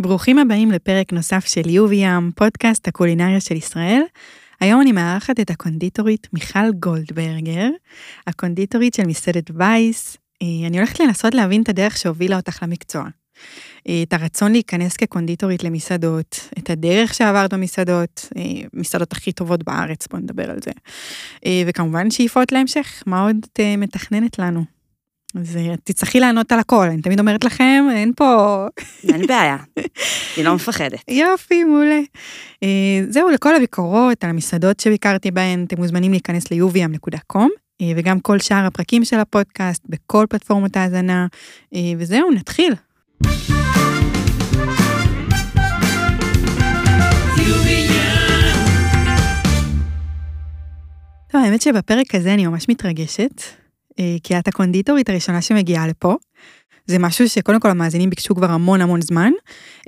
ברוכים הבאים לפרק נוסף של יובי ים, פודקאסט הקולינריה של ישראל. היום אני מארחת את הקונדיטורית מיכל גולדברגר, הקונדיטורית של מסעדת וייס. אה, אני הולכת לנסות להבין את הדרך שהובילה אותך למקצוע. אה, את הרצון להיכנס כקונדיטורית למסעדות, את הדרך שעברת במסעדות, אה, מסעדות הכי טובות בארץ, בוא נדבר על זה. וכמובן שאיפות להמשך, מה עוד את מתכננת לנו? אז תצטרכי לענות על הכל, אני תמיד אומרת לכם, אין פה... אין בעיה, אני לא מפחדת. יופי, מעולה. אה, זהו, לכל הביקורות על המסעדות שביקרתי בהן, אתם מוזמנים להיכנס ל-uviam.com, אה, וגם כל שאר הפרקים של הפודקאסט בכל פלטפורמות ההאזנה, אה, וזהו, נתחיל. טוב, האמת שבפרק הזה אני ממש מתרגשת. אה, כי את הקונדיטורית הראשונה שמגיעה לפה. זה משהו שקודם כל המאזינים ביקשו כבר המון המון זמן,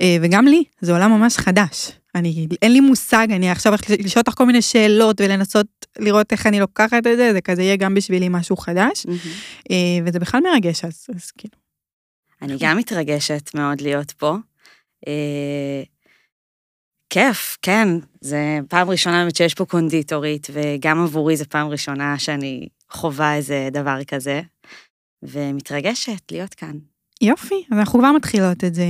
אה, וגם לי, זה עולם ממש חדש. אני, אין לי מושג, אני עכשיו הולכת לשאול אותך כל מיני שאלות ולנסות לראות איך אני לוקחת את זה, זה כזה יהיה גם בשבילי משהו חדש, mm-hmm. וזה בכלל מרגש, אז, אז כאילו. אני גם מתרגשת מאוד להיות פה. כיף, כן, זה פעם ראשונה באמת שיש פה קונדיטורית, וגם עבורי זו פעם ראשונה שאני חווה איזה דבר כזה, ומתרגשת להיות כאן. יופי, אז אנחנו כבר מתחילות את זה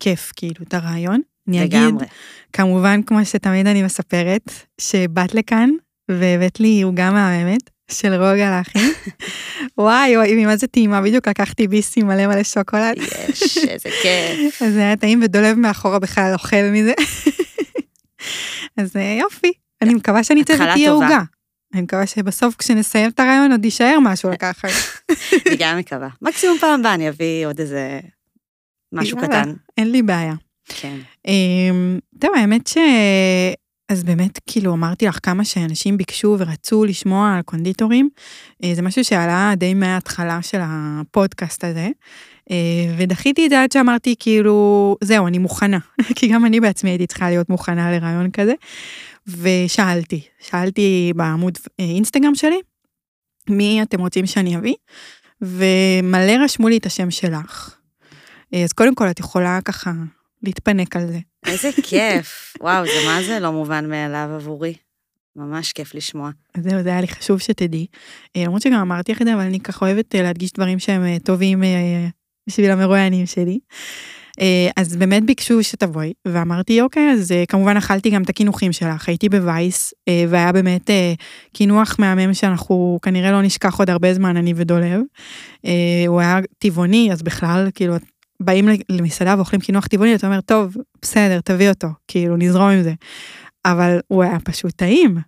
כיף, כאילו, את הרעיון. אני לגמרי. אגיד, כמובן, כמו שתמיד אני מספרת, שבאת לכאן והבאת לי עוגה מהממת של רוגע לאחים. וואי, וואי, ממה זה טעימה, בדיוק לקחתי ביסים מלא מלא שוקולד. יש, איזה כיף. אז זה היה טעים ודולב מאחורה בכלל אוכל מזה. אז אה, יופי, אני מקווה שאני תהיה עוגה. אני מקווה שבסוף כשנסיים את הרעיון עוד יישאר משהו לקחת. אני גם מקווה. מקסימום פעם הבאה אני אביא עוד איזה משהו קטן. אין לי בעיה. כן. אמ, טוב, האמת ש... אז באמת, כאילו, אמרתי לך כמה שאנשים ביקשו ורצו לשמוע על קונדיטורים. אה, זה משהו שעלה די מההתחלה של הפודקאסט הזה. אה, ודחיתי את זה עד שאמרתי, כאילו, זהו, אני מוכנה. כי גם אני בעצמי הייתי צריכה להיות מוכנה לרעיון כזה. ושאלתי, שאלתי בעמוד אה, אינסטגרם שלי, מי אתם רוצים שאני אביא? ומלא רשמו לי את השם שלך. אה, אז קודם כל את יכולה ככה להתפנק על זה. איזה כיף. וואו, זה מה זה לא מובן מאליו עבורי. ממש כיף לשמוע. זהו, זה היה לי חשוב שתדעי. אה, למרות שגם אמרתי לך את זה, אבל אני ככה אוהבת להדגיש דברים שהם טובים בשביל המרואיינים שלי. אה, אז באמת ביקשו שתבואי, ואמרתי, אוקיי, אז אה, כמובן אכלתי גם את הקינוחים שלך, הייתי בווייס, אה, והיה באמת קינוח מהמם שאנחנו כנראה לא נשכח עוד הרבה זמן, אני ודולב. הוא היה טבעוני, אז בכלל, כאילו, באים למסעדה ואוכלים קינוח טבעוני, אתה אומר, טוב, בסדר, תביא אותו, כאילו, נזרום עם זה. אבל הוא היה פשוט טעים.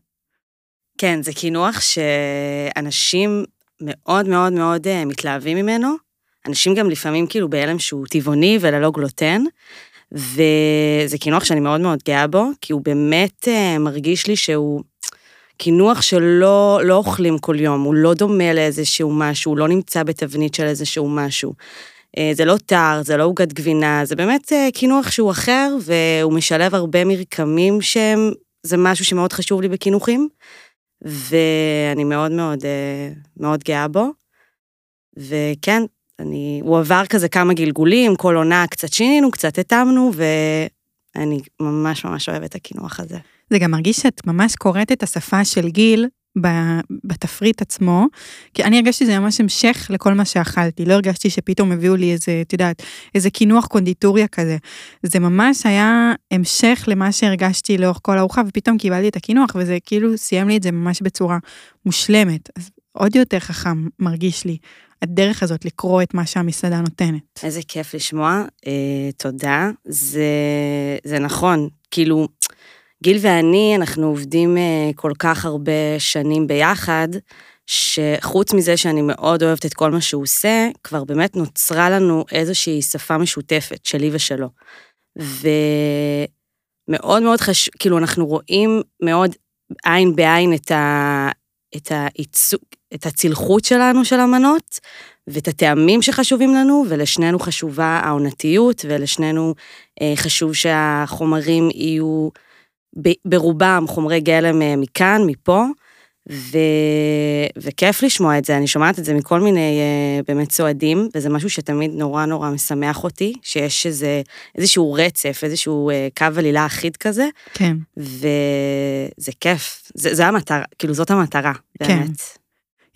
כן, זה קינוח שאנשים מאוד מאוד מאוד מתלהבים ממנו. אנשים גם לפעמים כאילו בהלם שהוא טבעוני וללא גלוטן, וזה קינוח שאני מאוד מאוד גאה בו, כי הוא באמת uh, מרגיש לי שהוא קינוח שלא לא אוכלים כל יום, הוא לא דומה לאיזשהו משהו, הוא לא נמצא בתבנית של איזשהו משהו. Uh, זה לא טר, זה לא עוגת גבינה, זה באמת uh, קינוח שהוא אחר, והוא משלב הרבה מרקמים שהם, זה משהו שמאוד חשוב לי בקינוחים, ואני מאוד מאוד מאוד גאה בו. וכן, אני, הוא עבר כזה כמה גלגולים, כל עונה קצת שינינו, קצת התאמנו, ואני ממש ממש אוהבת את הקינוח הזה. זה גם מרגיש שאת ממש קוראת את השפה של גיל בתפריט עצמו, כי אני הרגשתי שזה ממש המשך לכל מה שאכלתי, לא הרגשתי שפתאום הביאו לי איזה, את יודעת, איזה קינוח קונדיטוריה כזה. זה ממש היה המשך למה שהרגשתי לאורך כל הארוחה, ופתאום קיבלתי את הקינוח, וזה כאילו סיים לי את זה ממש בצורה מושלמת. אז עוד יותר חכם מרגיש לי. הדרך הזאת לקרוא את מה שהמסעדה נותנת. איזה כיף לשמוע, אה, תודה. זה, זה נכון, כאילו, גיל ואני, אנחנו עובדים אה, כל כך הרבה שנים ביחד, שחוץ מזה שאני מאוד אוהבת את כל מה שהוא עושה, כבר באמת נוצרה לנו איזושהי שפה משותפת, שלי ושלו. ומאוד מאוד חשוב, כאילו, אנחנו רואים מאוד עין בעין את, ה, את, העיצוב, את הצלחות שלנו של המנות, ואת הטעמים שחשובים לנו, ולשנינו חשובה העונתיות, ולשנינו אה, חשוב שהחומרים יהיו ב, ברובם חומרי גלם אה, מכאן, מפה, ו... וכיף לשמוע את זה, אני שומעת את זה מכל מיני uh, באמת סועדים, וזה משהו שתמיד נורא נורא משמח אותי, שיש איזה, איזשהו רצף, איזשהו uh, קו עלילה אחיד כזה, כן. וזה כיף, זה, זה המטרה, כאילו זאת המטרה, כן.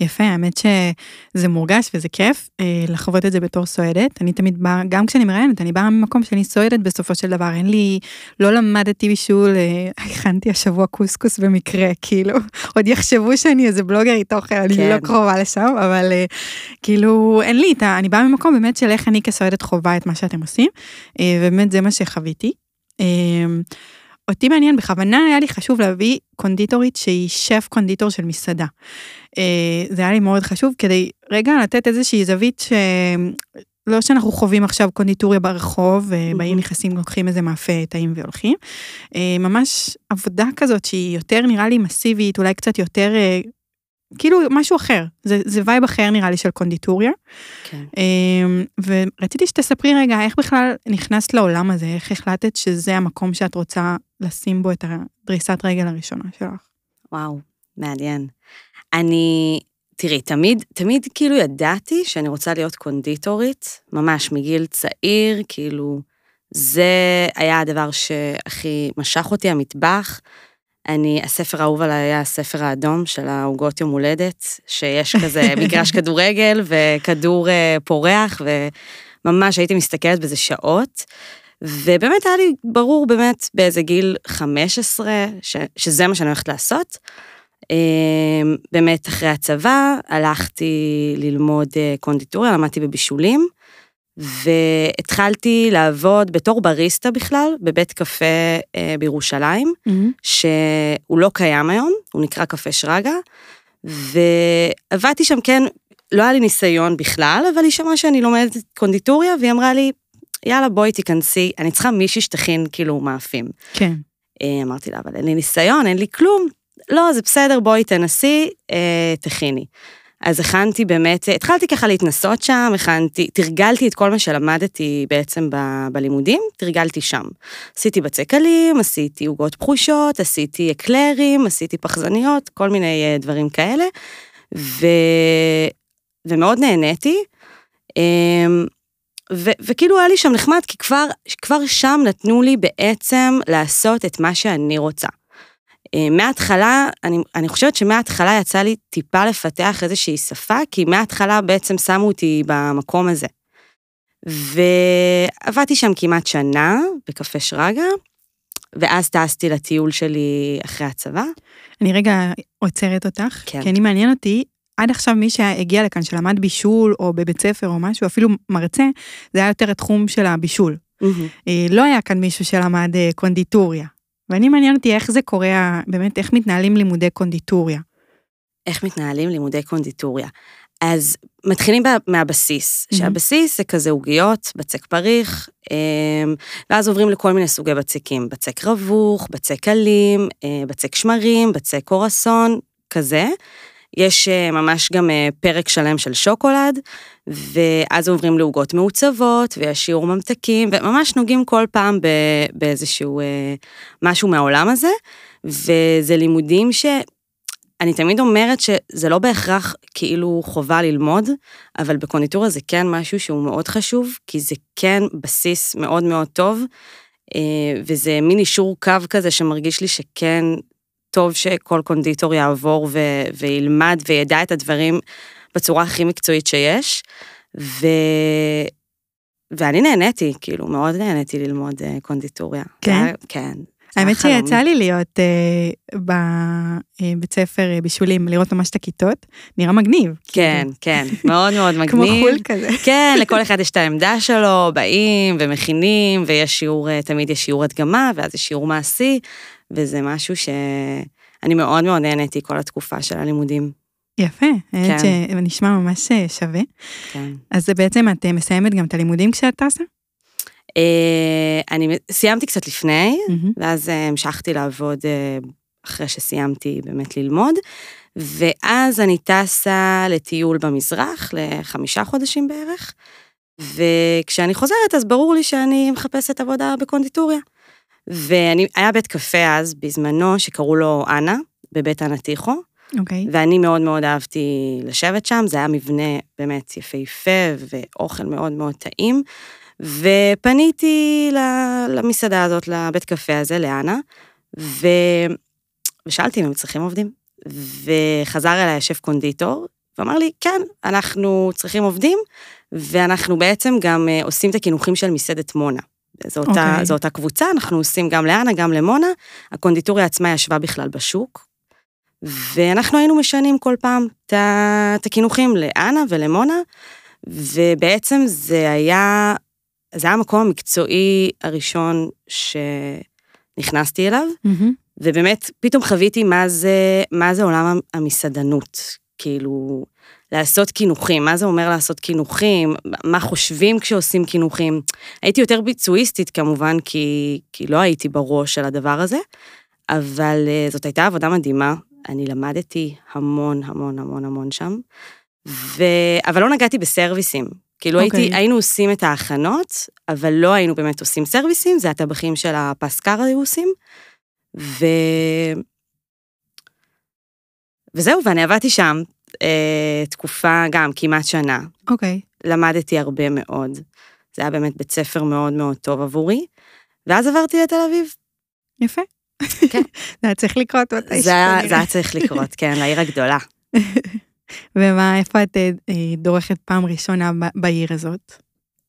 יפה, האמת שזה מורגש וזה כיף אה, לחוות את זה בתור סועדת. אני תמיד באה, גם כשאני מראיינת, אני באה ממקום שאני סועדת בסופו של דבר. אין לי, לא למדתי בישול, אה, הכנתי השבוע קוסקוס במקרה, כאילו, עוד יחשבו שאני איזה בלוגרית אוכל, אני כן. לא קרובה לשם, אבל אה, כאילו, אין לי את ה... אני באה ממקום באמת של איך אני כסועדת חווה את מה שאתם עושים, אה, ובאמת זה מה שחוויתי. אה, אותי מעניין, בכוונה היה לי חשוב להביא קונדיטורית שהיא שף קונדיטור של מסעדה. אה, זה היה לי מאוד חשוב כדי רגע לתת איזושהי זווית ש... לא שאנחנו חווים עכשיו קונדיטוריה ברחוב, ובאים מהמם. נכנסים, לוקחים איזה מאפה טעים והולכים. אה, ממש עבודה כזאת שהיא יותר נראה לי מסיבית, אולי קצת יותר, אה, כאילו משהו אחר. זה, זה vibe אחר נראה לי של קונדיטוריה. כן. ורציתי שתספרי רגע איך בכלל נכנסת לעולם הזה, איך החלטת שזה המקום שאת רוצה לשים בו את הדריסת רגל הראשונה שלך. וואו, מעניין. אני, תראי, תמיד, תמיד כאילו ידעתי שאני רוצה להיות קונדיטורית, ממש מגיל צעיר, כאילו, זה היה הדבר שהכי משך אותי, המטבח. אני, הספר האהוב עליי היה הספר האדום של העוגות יום הולדת, שיש כזה מגרש כדורגל וכדור אה, פורח, וממש הייתי מסתכלת בזה שעות. ובאמת היה לי ברור באמת באיזה גיל 15, ש, שזה מה שאני הולכת לעשות. אמ, באמת אחרי הצבא הלכתי ללמוד אה, קונדיטוריה, למדתי בבישולים, והתחלתי לעבוד בתור בריסטה בכלל, בבית קפה אה, בירושלים, שהוא לא קיים היום, הוא נקרא קפה שרגא, ועבדתי שם, כן, לא היה לי ניסיון בכלל, אבל היא שמעה שאני לומדת קונדיטוריה, והיא אמרה לי, יאללה, בואי תיכנסי, אני צריכה מישהי שתכין כאילו מאפים. כן. אה, אמרתי לה, אבל אין לי ניסיון, אין לי כלום. לא, זה בסדר, בואי תנסי, אה, תכיני. אז הכנתי באמת, התחלתי ככה להתנסות שם, הכנתי, תרגלתי את כל מה שלמדתי בעצם ב, בלימודים, תרגלתי שם. עשיתי בצק קלים, עשיתי עוגות פחושות, עשיתי אקלרים, עשיתי פחזניות, כל מיני אה, דברים כאלה, ו, ומאוד נהניתי. אמ, ו- וכאילו היה לי שם נחמד, כי כבר, כבר שם נתנו לי בעצם לעשות את מה שאני רוצה. אה, מההתחלה, אני, אני חושבת שמההתחלה יצא לי טיפה לפתח איזושהי שפה, כי מההתחלה בעצם שמו אותי במקום הזה. ועבדתי שם כמעט שנה, בקפה שרגא, ואז טסתי לטיול שלי אחרי הצבא. אני רגע עוצרת אותך, כן. כי אני מעניין אותי, עד עכשיו מי שהגיע לכאן, שלמד בישול או בבית ספר או משהו, אפילו מרצה, זה היה יותר התחום של הבישול. אה, לא היה כאן מישהו שלמד אה, קונדיטוריה. ואני מעניין אותי איך זה קורה, באמת איך מתנהלים לימודי קונדיטוריה. איך מתנהלים לימודי קונדיטוריה. אז מתחילים מהבסיס, מהמם. שהבסיס זה כזה עוגיות, בצק פריך, אמ, ואז עוברים לכל מיני סוגי בצקים, בצק רווך, בצק קלים, אה, בצק שמרים, בצק קורסון, כזה. יש אה, ממש גם אה, פרק שלם של שוקולד, ואז עוברים לעוגות מעוצבות, ויש שיעור ממתקים, וממש נוגעים כל פעם באיזשהו אה, משהו מהעולם הזה, וזה לימודים ש... אני תמיד אומרת שזה לא בהכרח כאילו חובה ללמוד, אבל בקונדיטוריה זה כן משהו שהוא מאוד חשוב, כי זה כן בסיס מאוד מאוד טוב, וזה מין אישור קו כזה שמרגיש לי שכן טוב שכל קונדיטור יעבור ו- וילמד וידע את הדברים בצורה הכי מקצועית שיש, ו... ואני נהניתי, כאילו, מאוד נהניתי ללמוד אה, קונדיטוריה. כן? זה היה- כן. האמת חלום. שיצא לי להיות אה, בבית ספר אה, בישולים, לראות ממש את הכיתות, נראה מגניב. כן, כאילו. כן, מאוד מאוד כמו מגניב. חו"ל כזה. כן, לכל אחד יש את העמדה שלו, באים ומכינים, ויש שיעור, אה, תמיד יש שיעור הדגמה, ואז יש שיעור מעשי, וזה משהו שאני מאוד מאוד נהניתי כל התקופה של הלימודים. יפה, כן. שזה נשמע ממש אה, שווה. כן. אז בעצם את אה, מסיימת גם את הלימודים כשאת טסה? אה, אני סיימתי קצת לפני, מהמם. ואז המשכתי לעבוד אחרי שסיימתי באמת ללמוד, ואז אני טסה לטיול במזרח לחמישה חודשים בערך, וכשאני חוזרת אז ברור לי שאני מחפשת עבודה בקונדיטוריה. ואני, היה בית קפה אז, בזמנו, שקראו לו אנה, בבית אנה טיחו. אוקיי. ואני מאוד מאוד אהבתי לשבת שם, זה היה מבנה באמת יפהפה ואוכל מאוד מאוד טעים. ופניתי למסעדה הזאת, לבית קפה הזה, לאנה, ו... ושאלתי אם הם צריכים עובדים. וחזר אליי השף קונדיטור, ואמר לי, כן, אנחנו צריכים עובדים, ואנחנו בעצם גם אה, עושים את הקינוחים של מסעדת מונה. זו אותה, okay. אוקיי. זו אותה קבוצה, אנחנו עושים גם לאנה, גם למונה. הקונדיטוריה עצמה ישבה בכלל בשוק, ואנחנו היינו משנים כל פעם את הקינוחים לאנה ולמונה, ובעצם זה היה, זה היה המקום המקצועי הראשון שנכנסתי אליו, מהמם. ובאמת, פתאום חוויתי מה זה, מה זה עולם המסעדנות. כאילו, לעשות קינוחים, מה זה אומר לעשות קינוחים, מה חושבים כשעושים קינוחים. הייתי יותר ביצועיסטית כמובן, כי, כי לא הייתי בראש של הדבר הזה, אבל אה, זאת הייתה עבודה מדהימה. אני למדתי המון, המון, המון, המון שם, ו... אבל לא נגעתי בסרוויסים. כאילו okay. אוקיי. הייתי, היינו עושים את ההכנות, אבל לא היינו באמת עושים סרוויסים, זה הטבחים של הפסקר היו עושים. ו... וזהו, ואני עבדתי שם אה, תקופה גם כמעט שנה. אוקיי. למדתי הרבה מאוד. זה היה באמת בית ספר מאוד מאוד טוב עבורי. ואז עברתי לתל אביב. יפה. כן. זה היה צריך לקרות מתישהו. זה היה, צריך לקרות, כן, לעיר הגדולה. ומה, איפה את אה, אה, דורכת פעם ראשונה בעיר הזאת?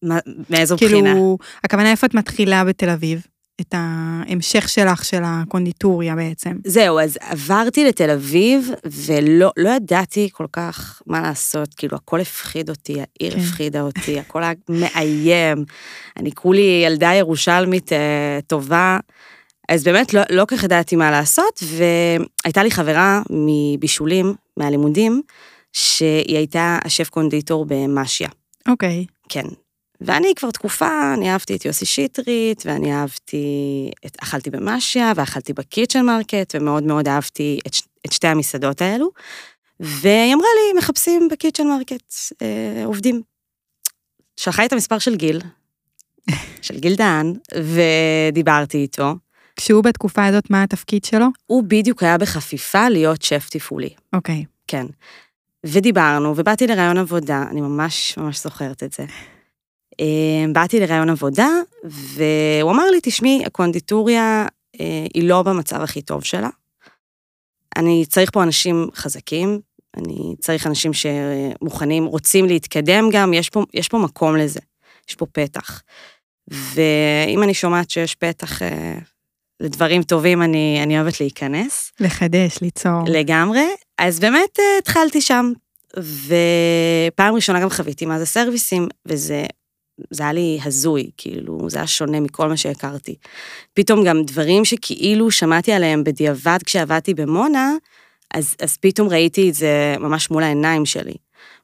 מה- מאיזו בחינה? כאילו, הכוונה איפה את מתחילה בתל אביב? את ההמשך שלך של הקונדיטוריה בעצם. זהו, אז עברתי לתל אביב, ולא לא ידעתי כל כך מה לעשות, כאילו, הכל הפחיד אותי, העיר כן. הפחידה אותי, הכל היה מאיים. אני כולי ילדה ירושלמית אה, טובה, אז באמת לא, לא כך ידעתי מה לעשות, והייתה לי חברה מבישולים, מהלימודים, שהיא הייתה השף קונדיטור במשיה. אוקיי. כן. ואני כבר תקופה, אני אהבתי את יוסי שטרית, ואני אהבתי, את, אכלתי במשיה, ואכלתי ב Kitchen Market, ומאוד מאוד אהבתי את, את שתי המסעדות האלו. והיא אמרה לי, מחפשים ב Kitchen Market אה, עובדים. שלחה לי את המספר של גיל, של גיל דהן, ודיברתי איתו. כשהוא בתקופה הזאת, מה התפקיד שלו? הוא בדיוק היה בחפיפה להיות שף תפעולי. אוקיי. כן. ודיברנו, ובאתי לראיון עבודה, אני ממש ממש זוכרת את זה. אה, באתי לראיון עבודה, והוא אמר לי, תשמעי, הקונדיטוריה אה, היא לא במצב הכי טוב שלה. אני צריך פה אנשים חזקים, אני צריך אנשים שמוכנים, רוצים להתקדם גם, יש פה, יש פה מקום לזה, יש פה פתח. ואם אני שומעת שיש פתח אה, לדברים טובים, אני, אני אוהבת להיכנס. לחדש, ליצור. לגמרי. אז באמת אה, התחלתי שם, ופעם ראשונה גם חוויתי מה זה סרוויסים, וזה זה היה לי הזוי, כאילו, זה היה שונה מכל מה שהכרתי. פתאום גם דברים שכאילו שמעתי עליהם בדיעבד כשעבדתי במונה, אז, אז פתאום ראיתי את זה ממש מול העיניים שלי.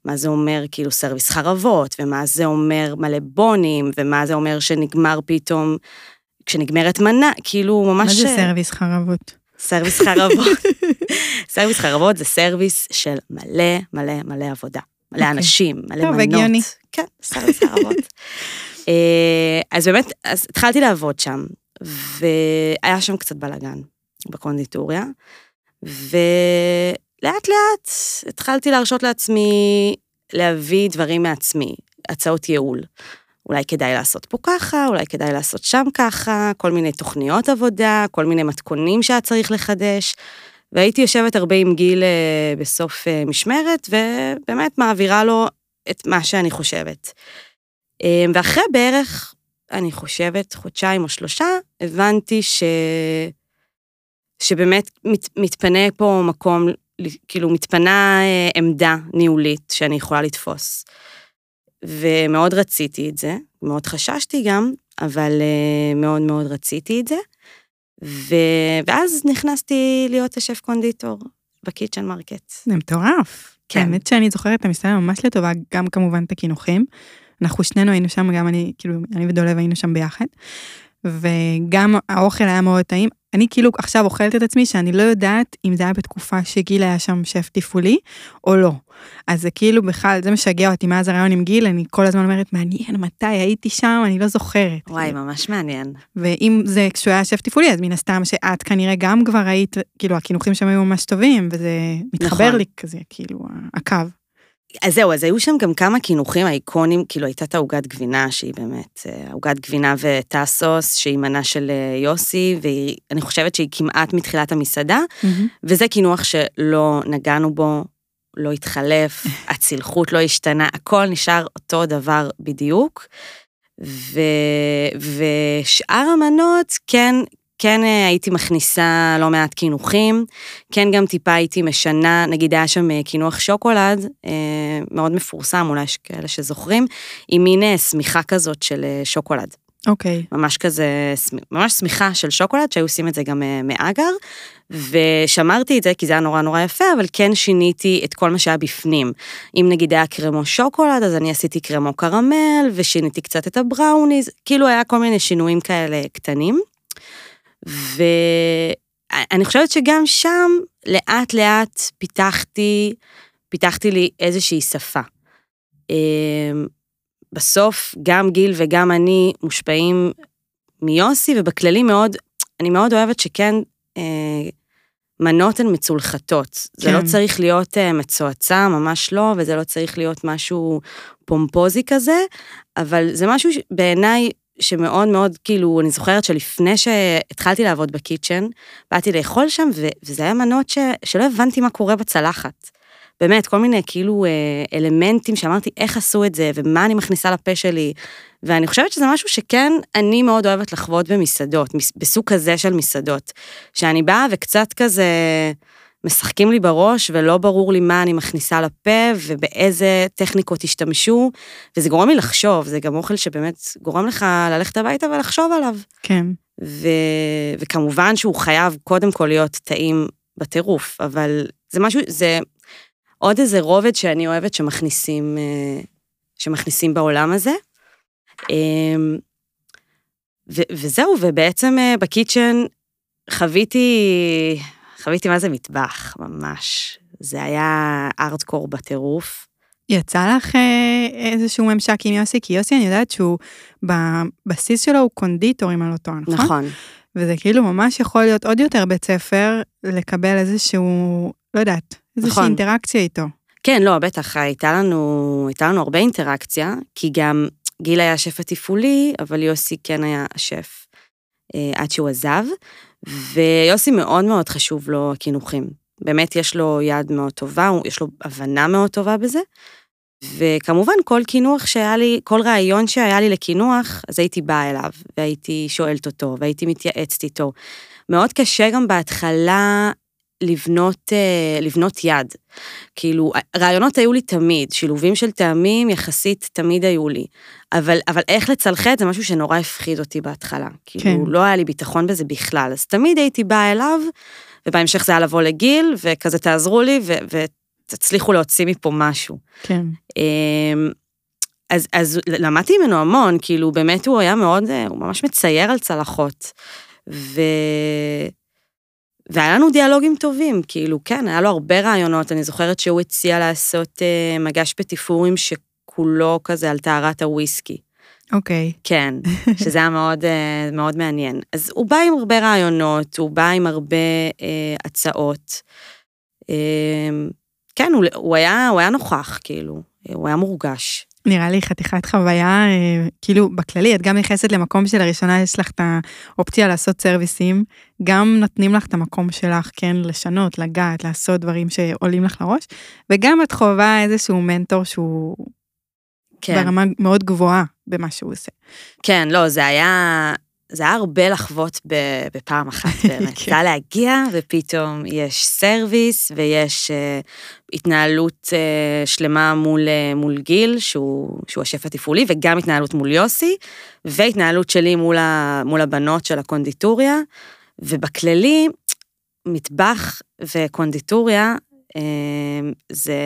מה זה אומר כאילו סרוויס חרבות, ומה זה אומר מלא בונים, ומה זה אומר שנגמר פתאום, כשנגמרת מנה, כאילו ממש... מה זה סרוויס חרבות? סרוויס חרבות. סרוויס חרבות זה סרוויס של מלא מלא מלא עבודה. מלא אוקיי. אנשים, מלא טוב, מנות. הגיוני. כן, סרוויס חרבות. אה, אז באמת, אז התחלתי לעבוד שם, והיה שם קצת בלאגן בקונדיטוריה, ולאט לאט התחלתי להרשות לעצמי להביא דברים מעצמי, הצעות ייעול. אולי כדאי לעשות פה ככה, אולי כדאי לעשות שם ככה, כל מיני תוכניות עבודה, כל מיני מתכונים שהיה צריך לחדש. והייתי יושבת הרבה עם גיל אה, בסוף אה, משמרת, ובאמת מעבירה לו את מה שאני חושבת. אה, ואחרי בערך, אני חושבת, חודשיים או שלושה, הבנתי ש... שבאמת מת, מתפנה פה מקום, כאילו מתפנה עמדה ניהולית שאני יכולה לתפוס. ומאוד רציתי את זה, מאוד חששתי גם, אבל מאוד מאוד רציתי את זה. ו... ואז נכנסתי להיות השף קונדיטור ב Kitchen Market. זה מטורף. כן. האמת שאני זוכרת את המסעדה ממש לטובה, גם כמובן את הקינוחים. אנחנו שנינו היינו שם, גם אני, כאילו, אני ודולב היינו שם ביחד. וגם האוכל היה מאוד טעים. אני כאילו עכשיו אוכלת את עצמי שאני לא יודעת אם זה היה בתקופה שגיל היה שם שף תפעולי או לא. אז זה כאילו בכלל, זה משגע אותי מאז הראיון עם גיל, אני כל הזמן אומרת, מעניין, מתי הייתי שם, אני לא זוכרת. וואי, ממש מעניין. ואם זה כשהוא היה שף תפעולי, אז מן הסתם שאת כנראה גם כבר היית, כאילו, הקינוחים שם היו ממש טובים, וזה מתחבר נכון. לי כזה, כאילו, הקו. אז זהו, אז היו שם גם כמה קינוחים אייקונים, כאילו הייתה את העוגת גבינה, שהיא באמת אה, עוגת גבינה וטאסוס, שהיא מנה של אה, יוסי, ואני חושבת שהיא כמעט מתחילת המסעדה, וזה קינוח שלא נגענו בו, לא התחלף, הצלחות לא השתנה, הכל נשאר אותו דבר בדיוק. ו... ושאר המנות, כן, כן אה, הייתי מכניסה לא מעט קינוחים, כן גם טיפה הייתי משנה, נגיד היה שם אה, קינוח שוקולד, אה, מאוד מפורסם, אולי יש כאלה שזוכרים, עם מין שמיכה כזאת של שוקולד. אוקיי. ממש כזה, ממש שמיכה של שוקולד, שהיו עושים את זה גם מאגר, ושמרתי את זה כי זה היה נורא נורא יפה, אבל כן שיניתי את כל מה שהיה בפנים. אם נגיד היה קרמו שוקולד, אז אני עשיתי קרמו קרמל, ושיניתי קצת את הבראוניז, כאילו היה כל מיני שינויים כאלה קטנים. ואני חושבת שגם שם, לאט לאט פיתחתי, פיתחתי לי איזושהי שפה. אמ, בסוף, גם גיל וגם אני מושפעים מיוסי, ובכללי מאוד, אני מאוד אוהבת שכן, אה, מנות הן מצולחתות. כן. זה לא כן. צריך להיות אה, מצועצע, ממש לא, וזה לא צריך להיות משהו פומפוזי כזה, אבל זה משהו בעיניי שמאוד מאוד, כאילו, אני זוכרת שלפני שהתחלתי לעבוד בקיצ'ן, באתי לאכול שם, ו- וזה היה מנות ש- שלא הבנתי מה קורה בצלחת. באמת, כל מיני כאילו אה, אלמנטים שאמרתי איך עשו את זה, ומה אני מכניסה לפה שלי. ואני חושבת שזה משהו שכן, אני מאוד אוהבת לחוות במסעדות, מס- בסוג כזה של מסעדות. שאני באה וקצת כזה משחקים לי בראש, ולא ברור לי מה אני מכניסה לפה, ובאיזה טכניקות השתמשו, וזה גורם לי לחשוב, זה גם אוכל שבאמת גורם לך ללכת הביתה ולחשוב עליו. כן. ו... וכמובן שהוא חייב קודם כל להיות טעים בטירוף, אבל זה משהו, זה עוד איזה רובד שאני אוהבת שמכניסים, אה, שמכניסים בעולם הזה. אמ, ו... וזהו, ובעצם אה, בקיצ'ן חוויתי, חוויתי מה זה מטבח, ממש. זה היה ארטקור בטירוף. יצא לך אה, איזשהו ממשק עם יוסי? כי יוסי, אני יודעת שהוא, בבסיס שלו הוא קונדיטור, אם אני לא טועה, נכון? נכון. וזה כאילו ממש יכול להיות עוד יותר בית ספר, לקבל איזשהו, לא יודעת, איזושהי נכון. אינטראקציה איתו. כן, לא, בטח, הייתה לנו, הייתה לנו הרבה אינטראקציה, כי גם גיל היה השף התפעולי, אבל יוסי כן היה השף אה, עד שהוא עזב, ויוסי מאוד מאוד חשוב לו הקינוחים. באמת יש לו יד מאוד טובה, יש לו הבנה מאוד טובה בזה. וכמובן, כל קינוח שהיה לי, כל רעיון שהיה לי לקינוח, אז הייתי באה אליו, והייתי שואלת אותו, והייתי מתייעצת איתו. מאוד קשה גם בהתחלה לבנות, אה, לבנות יד. כאילו, רעיונות היו לי תמיד, שילובים של טעמים יחסית תמיד היו לי. אבל, אבל איך לצלחת זה משהו שנורא הפחיד אותי בהתחלה. כאילו, כן. לא היה לי ביטחון בזה בכלל. אז תמיד הייתי באה אליו, ובהמשך זה היה לבוא לגיל, וכזה תעזרו לי, ו- ותצליחו להוציא מפה משהו. כן. אמ, אז, אז למדתי ממנו המון, כאילו באמת הוא היה מאוד, אה, הוא ממש מצייר על צלחות. ו... והיה לנו דיאלוגים טובים, כאילו, כן, היה לו הרבה רעיונות, אני זוכרת שהוא הציע לעשות אה, מגש פטיפורים שכולו כזה על טהרת הוויסקי. אוקיי. כן, שזה היה מאוד, אה, מאוד מעניין. אז הוא בא עם הרבה רעיונות, הוא בא עם הרבה אה, הצעות. אה, כן, הוא, הוא, היה, הוא היה נוכח, כאילו, הוא היה מורגש. נראה לי חתיכת חוויה, אה, כאילו, בכללי, את גם נכנסת למקום שלראשונה יש לך את האופציה לעשות סרוויסים, גם נותנים לך את המקום שלך, כן, לשנות, לגעת, לעשות דברים שעולים לך לראש, וגם את חווה איזשהו מנטור שהוא כן, ברמה מאוד גבוהה במה שהוא עושה. כן, לא, זה היה, זה היה הרבה לחוות בפעם אחת באמת. כן. זה היה להגיע, ופתאום יש סרוויס, ויש uh, התנהלות uh, שלמה מול, uh, מול גיל, שהוא, שהוא השף התפעולי, וגם התנהלות מול יוסי, והתנהלות שלי מול, ה, מול הבנות של הקונדיטוריה, ובכללי, מטבח וקונדיטוריה זה,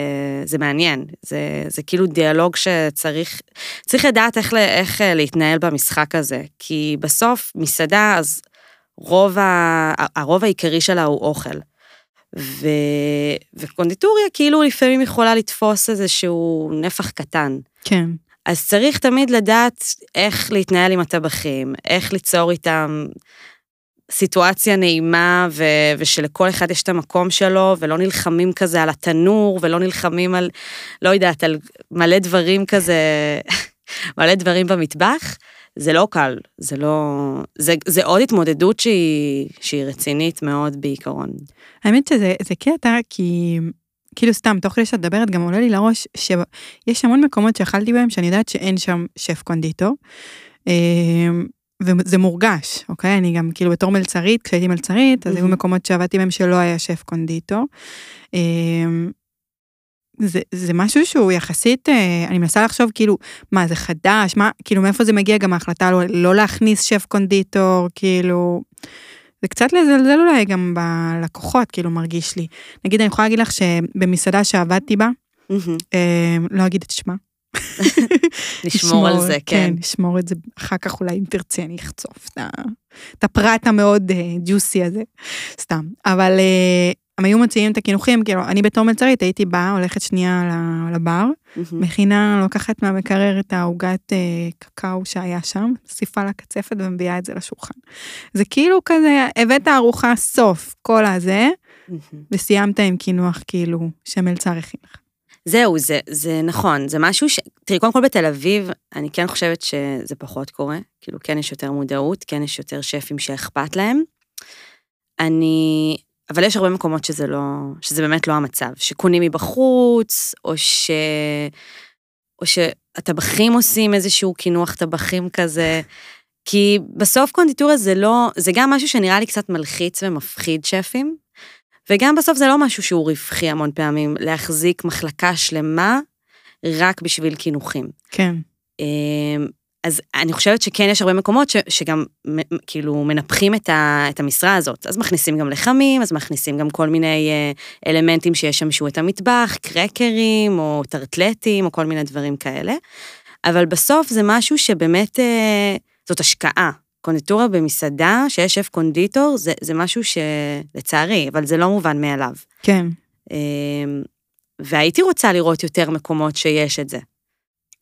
זה מעניין, זה, זה כאילו דיאלוג שצריך, צריך לדעת איך, איך אה, להתנהל במשחק הזה, כי בסוף מסעדה, אז רוב, ה, הרוב העיקרי שלה הוא אוכל. ו, וקונדיטוריה כאילו לפעמים יכולה לתפוס איזשהו נפח קטן. כן. אז צריך תמיד לדעת איך להתנהל עם הטבחים, איך ליצור איתם סיטואציה נעימה, ו- ושלכל אחד יש את המקום שלו, ולא נלחמים כזה על התנור, ולא נלחמים על, לא יודעת, על מלא דברים כזה, מלא דברים במטבח. זה לא קל, זה לא... זה, זה עוד התמודדות שהיא, שהיא רצינית מאוד בעיקרון. האמת שזה קטע, כי כאילו סתם, תוך כדי שאת מדברת, גם עולה לי לראש שיש המון מקומות שאכלתי בהם, שאני יודעת שאין שם שף קונדיטור. וזה מורגש, אוקיי? אני גם כאילו בתור מלצרית, כשהייתי מלצרית, אז היו מקומות שעבדתי בהם שלא היה שף קונדיטור. אמ, זה, זה משהו שהוא יחסית, אה, אני מנסה לחשוב כאילו, מה זה חדש, מה, כאילו מאיפה זה מגיע גם ההחלטה לא, לא להכניס שף קונדיטור, כאילו, זה קצת לזלזל אולי גם בלקוחות, כאילו מרגיש לי. נגיד, אני יכולה להגיד לך שבמסעדה שעבדתי בה, אה, לא אגיד את שמה, נשמור על זה, כן. כן, נשמור את זה, אחר כך אולי אם תרצי אני אחצוף את הפרט המאוד ג'וסי אה, הזה, סתם. אבל אה, הם היו מוציאים את הקינוחים, כאילו, אני בתור מלצרית הייתי באה, הולכת שנייה לבר, מכינה, לוקחת מהמקרר את העוגת אה, קקאו שהיה שם, מוסיפה לקצפת ומביאה את זה לשולחן. זה כאילו כזה, הבאת ארוחה סוף, כל הזה, וסיימת עם קינוח כאילו שמלצר הכין לך. זהו, זה, זה נכון, זה משהו ש... תראי, קודם כל בתל אביב, אני כן חושבת שזה פחות קורה, כאילו כן יש יותר מודעות, כן יש יותר שפים שאכפת להם. אני... אבל יש הרבה מקומות שזה לא... שזה באמת לא המצב, שקונים מבחוץ, או ש... או שהטבחים עושים איזשהו קינוח טבחים כזה. כי בסוף קונדיטוריה זה לא... זה גם משהו שנראה לי קצת מלחיץ ומפחיד שפים. וגם בסוף זה לא משהו שהוא רווחי המון פעמים, להחזיק מחלקה שלמה רק בשביל קינוחים. כן. אמ, אז אני חושבת שכן יש הרבה מקומות ש, שגם כאילו מנפחים את, ה, את המשרה הזאת. אז מכניסים גם לחמים, אז מכניסים גם כל מיני אה, אלמנטים שישמשו את המטבח, קרקרים או טרטלטים או כל מיני דברים כאלה. אבל בסוף זה משהו שבאמת, אה, זאת השקעה. קונדיטוריה במסעדה, שיש שף קונדיטור, זה, זה משהו שלצערי, אבל זה לא מובן מאליו. כן. אמ, והייתי רוצה לראות יותר מקומות שיש את זה.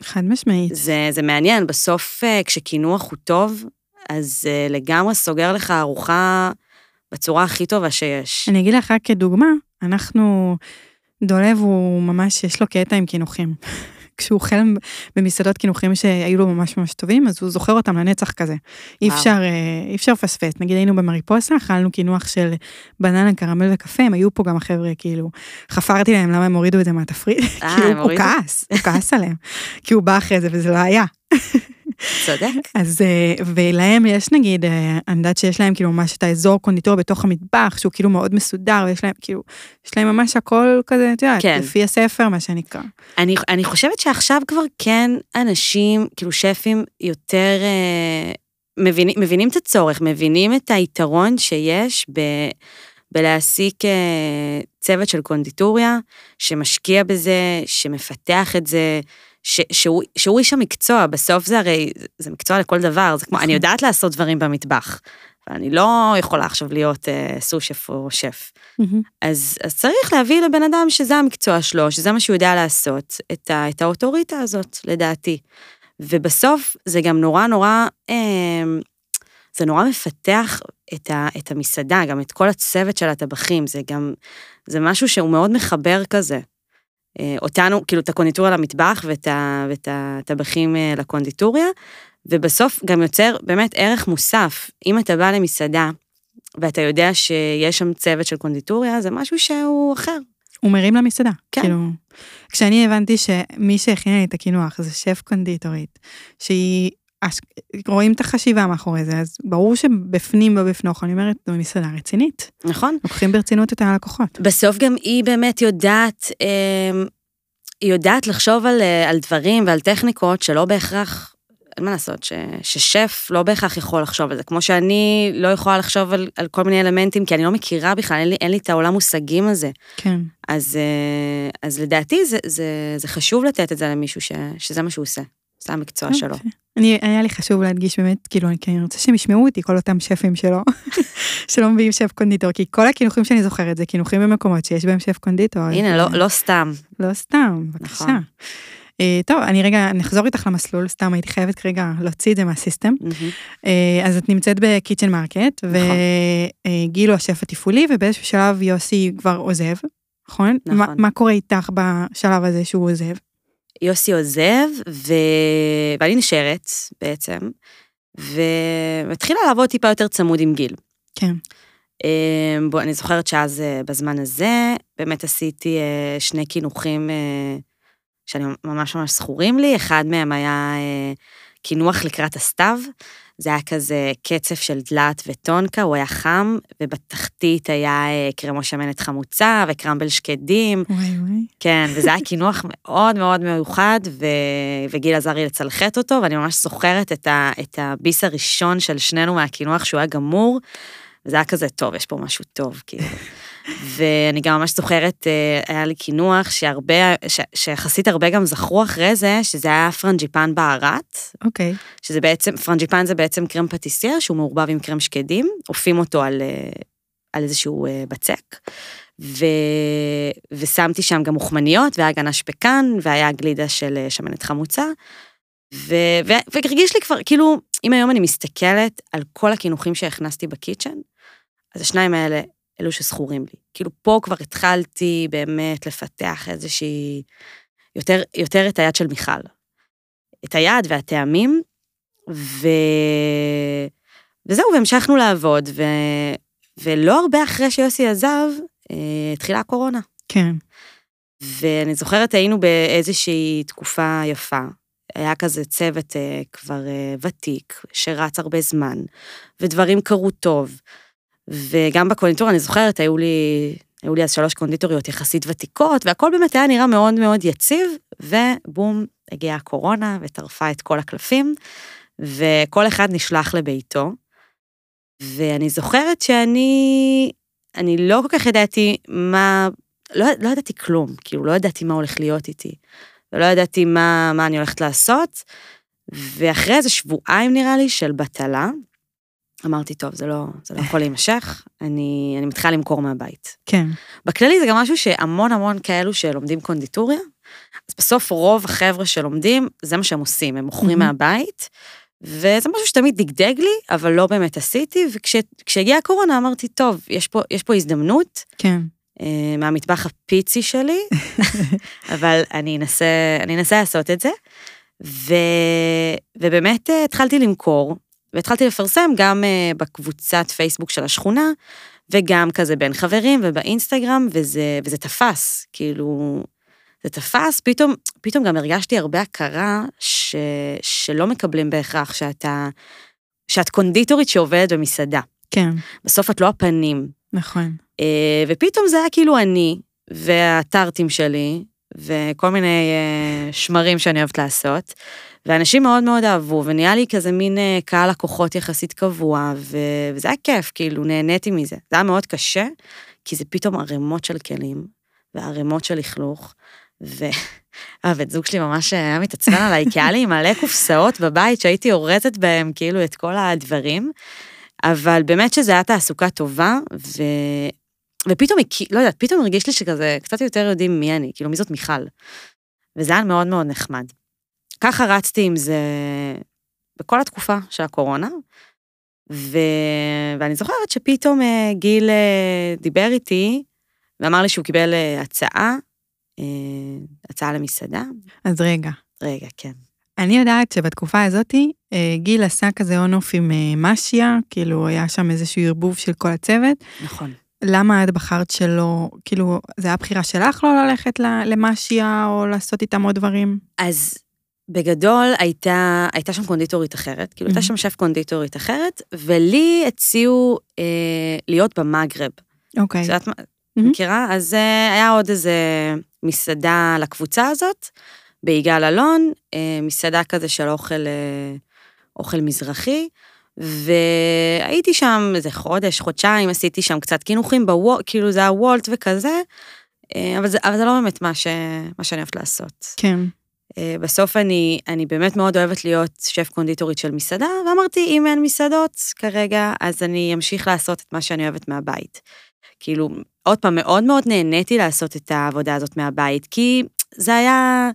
חד משמעית. זה, זה מעניין, בסוף אה, כשקינוח הוא טוב, אז אה, לגמרי סוגר לך ארוחה בצורה הכי טובה שיש. אני אגיד לך רק כדוגמה, אנחנו, דולב הוא ממש, יש לו קטע עם קינוחים. כשהוא אוכל במסעדות קינוחים שהיו לו ממש ממש טובים, אז הוא זוכר אותם לנצח כזה. אי אפשר, אה, אי אפשר לפספס. נגיד היינו במריפוסה, אכלנו קינוח של בננה, קרמל וקפה, הם היו פה גם החבר'ה, כאילו, חפרתי להם למה הם הורידו את זה מהתפריט. כאילו, הוא כעס, הוא כעס עליהם. כי הוא בא אחרי זה וזה לא היה. צודק. אז, אה, ולהם יש נגיד, אה, אני יודעת שיש להם כאילו ממש את האזור קונדיטור בתוך המטבח, שהוא כאילו מאוד מסודר, ויש להם כאילו, יש להם ממש הכל כזה, את יודעת, כן. לפי הספר, מה שנקרא. אני, אני חושבת שעכשיו כבר כן אנשים, כאילו שפים יותר אה, מבינים, מבינים את הצורך, מבינים את היתרון שיש ב... בלהעסיק אה, צוות של קונדיטוריה, שמשקיע בזה, שמפתח את זה, ש, שהוא, שהוא איש המקצוע, בסוף זה הרי, זה מקצוע לכל דבר, זה כמו, אני נכון. יודעת לעשות דברים במטבח, ואני לא יכולה עכשיו להיות אה, סו-שף או שף. אז, אז צריך להביא לבן אדם שזה המקצוע שלו, שזה מה שהוא יודע לעשות, את, ה, את האוטוריטה הזאת, לדעתי. ובסוף זה גם נורא נורא, אה, זה נורא מפתח את, ה, את המסעדה, גם את כל הצוות של הטבחים, זה גם, זה משהו שהוא מאוד מחבר כזה. אה, אותנו, כאילו את הקונדיטוריה למטבח ואת, הטבחים אה, לקונדיטוריה, ובסוף גם יוצר באמת ערך מוסף. אם אתה בא למסעדה ואתה יודע שיש שם צוות של קונדיטוריה, זה משהו שהוא אחר. הוא מרים למסעדה. כן. כאילו, כשאני הבנתי שמי שהכינה לי את הקינוח זה שף קונדיטורית, שהיא רואים את החשיבה מאחורי זה, אז ברור שבפנים ובפנוך, אני אומרת, זו מסעדה רצינית. נכון. לוקחים ברצינות את הלקוחות. בסוף גם היא באמת יודעת, אמ, היא יודעת לחשוב על, אה, על דברים ועל טכניקות שלא בהכרח אין מה לעשות, ש, ששף לא בהכרח יכול לחשוב על זה, כמו שאני לא יכולה לחשוב על, על כל מיני אלמנטים, כי אני לא מכירה בכלל, אין לי, אין לי את העולם מושגים הזה. כן. אז, אה, אז לדעתי זה, זה, זה חשוב לתת את זה למישהו ש, שזה מה שהוא עושה, זה המקצוע אוקיי. שלו. אני, היה לי חשוב להדגיש באמת, כאילו, כי אני רוצה שהם ישמעו אותי, כל אותם שפים שלו, שלא מביאים שף קונדיטור, כי כל הקינוחים שאני זוכרת זה קינוחים במקומות שיש בהם שף קונדיטור. הנה, לא, לא סתם. לא סתם, בבקשה. נכון. אה, טוב, אני רגע, נחזור איתך למסלול, סתם הייתי חייבת כרגע להוציא את זה מה system. אה, אז את נמצאת ב Kitchen Market, נכון. וגיל הוא השף התפעולי, ובאיזשהו שלב יוסי כבר עוזב, נכון? נכון. מה, מה קורה איתך בשלב הזה שהוא עוזב? יוסי עוזב, ו... ואני נשארת בעצם, ומתחילה לעבוד טיפה יותר צמוד עם גיל. כן, אה, בוא, אני זוכרת שאז, אה, בזמן הזה, באמת עשיתי אה, שני קינוחים אה, שאני ממש ממש זכורים לי, אחד מהם היה קינוח לקראת הסתיו, זה היה כזה קצף של דלת וטונקה, הוא היה חם, ובתחתית היה אה, קרמו שמנת חמוצה וקרמבל שקדים, וואי וואי. כן, וזה היה קינוח מאוד מאוד מיוחד, ו... וגיל עזר לי לצלחת אותו, ואני ממש זוכרת את, ה... את הביס הראשון של שנינו מהקינוח, שהוא היה גמור, וזה היה כזה, טוב, יש פה משהו טוב, כאילו. ואני גם ממש זוכרת, אה, היה לי קינוח שהרבה, ש... שיחסית הרבה גם זכרו אחרי זה, שזה היה פרנג'יפן בערת, אוקיי, שזה בעצם, פרנג'יפן זה בעצם קרם פטיסייר, שהוא מעורבב עם קרם שקדים, אופים אותו על, אה, על איזשהו אה, בצק, ו... ושמתי שם גם אוכמניות, והיה גנש פקן, והיה גלידה של שמנת חמוצה, ו... ו... והרגיש לי כבר, כאילו, אם היום אני מסתכלת על כל הקינוחים שהכנסתי ב Kitchen, אז השניים האלה, אלו שזכורים לי. כאילו, פה כבר התחלתי באמת לפתח איזושהי, יותר, יותר את היד של מיכל. את היד והטעמים, ו... וזהו, והמשכנו לעבוד, ו... ולא הרבה אחרי שיוסי עזב, אה, התחילה הקורונה. כן, ואני זוכרת, היינו באיזושהי תקופה יפה. היה כזה צוות אה, כבר אה, ותיק, שרץ הרבה זמן, ודברים קרו טוב. וגם בקונדיטור, אני זוכרת, היו לי, היו לי אז שלוש קונדיטוריות יחסית ותיקות, והכל באמת היה נראה מאוד מאוד יציב, ובום, הגיעה הקורונה וטרפה את כל הקלפים, וכל אחד נשלח לביתו. ואני זוכרת שאני, אני לא כל כך ידעתי מה, לא, לא ידעתי כלום, כאילו, לא ידעתי מה הולך להיות איתי, ולא ידעתי מה, מה אני הולכת לעשות, ואחרי איזה שבועיים, נראה לי, של בטלה, אמרתי, טוב, זה לא, זה לא יכול להימשך, אני, אני מתחילה למכור מהבית. כן, בכללי זה גם משהו שהמון המון כאלו שלומדים קונדיטוריה, אז בסוף רוב החבר'ה שלומדים, זה מה שהם עושים, הם מוכרים מהמם. מהבית, וזה משהו שתמיד דגדג לי, אבל לא באמת עשיתי, וכשהגיעה הקורונה אמרתי, טוב, יש פה, יש פה הזדמנות, כן, אה, מהמטבח הפיצי שלי, אבל אני אנסה, אני אנסה לעשות את זה. ו, ובאמת אה, התחלתי למכור, והתחלתי לפרסם גם אה, בקבוצת פייסבוק של השכונה, וגם כזה בין חברים ובאינסטגרם, וזה, וזה תפס, כאילו, זה תפס, פתאום, פתאום גם הרגשתי הרבה הכרה ש, שלא מקבלים בהכרח שאתה, שאת קונדיטורית שעובדת במסעדה. כן, בסוף את לא הפנים, נכון. אה, ופתאום זה היה כאילו אני, והטארטים שלי, וכל מיני אה, שמרים שאני אוהבת לעשות, ואנשים מאוד מאוד אהבו, ונהיה לי כזה מין אה, קהל לקוחות יחסית קבוע, ו- וזה היה כיף, כאילו, נהניתי מזה. זה היה מאוד קשה, כי זה פתאום ערימות של כלים, וערימות של לכלוך, ו... הבן זוג שלי ממש היה מתעצבן עליי, כי היה לי מלא קופסאות בבית שהייתי אורזת בהם כאילו את כל הדברים, אבל באמת שזו הייתה תעסוקה טובה, ו... ופתאום, לא יודעת, פתאום הרגיש לי שכזה, קצת יותר יודעים מי אני, כאילו, מי זאת מיכל. וזה היה מאוד מאוד נחמד. ככה רצתי עם זה בכל התקופה של הקורונה, ו... ואני זוכרת שפתאום אה, גיל אה, דיבר איתי, ואמר לי שהוא קיבל אה, הצעה, הצעה למסעדה. אז רגע, רגע, כן. אני יודעת שבתקופה הזאתי, גיל עשה כזה און-אוף עם משיה, כאילו היה שם איזשהו ערבוב של כל הצוות. נכון. למה את בחרת שלא, כאילו, זה היה בחירה שלך לא ללכת ל- למשיה או לעשות איתם עוד דברים? אז בגדול הייתה, הייתה שם קונדיטורית אחרת, כאילו הייתה מהמם. שם שף קונדיטורית אחרת, ולי הציעו אה, להיות במגרב. אוקיי. את יודעת מה, מהמם. מכירה? אז אה, היה עוד איזה מסעדה לקבוצה הזאת, ביגאל אלון, אה, מסעדה כזה של אוכל, אה, אוכל מזרחי, והייתי שם איזה חודש, חודשיים, עשיתי שם קצת קינוחים בוולט, כאילו זה היה וולט וכזה, אה, אבל זה, אבל זה לא באמת מה, ש, מה שאני אוהבת לעשות. כן. אה, בסוף אני, אני באמת מאוד אוהבת להיות שף קונדיטורית של מסעדה, ואמרתי, אם אין מסעדות כרגע, אז אני אמשיך לעשות את מה שאני אוהבת מהבית. כאילו, עוד פעם, מאוד מאוד נהניתי לעשות את העבודה הזאת מהבית, כי זה היה...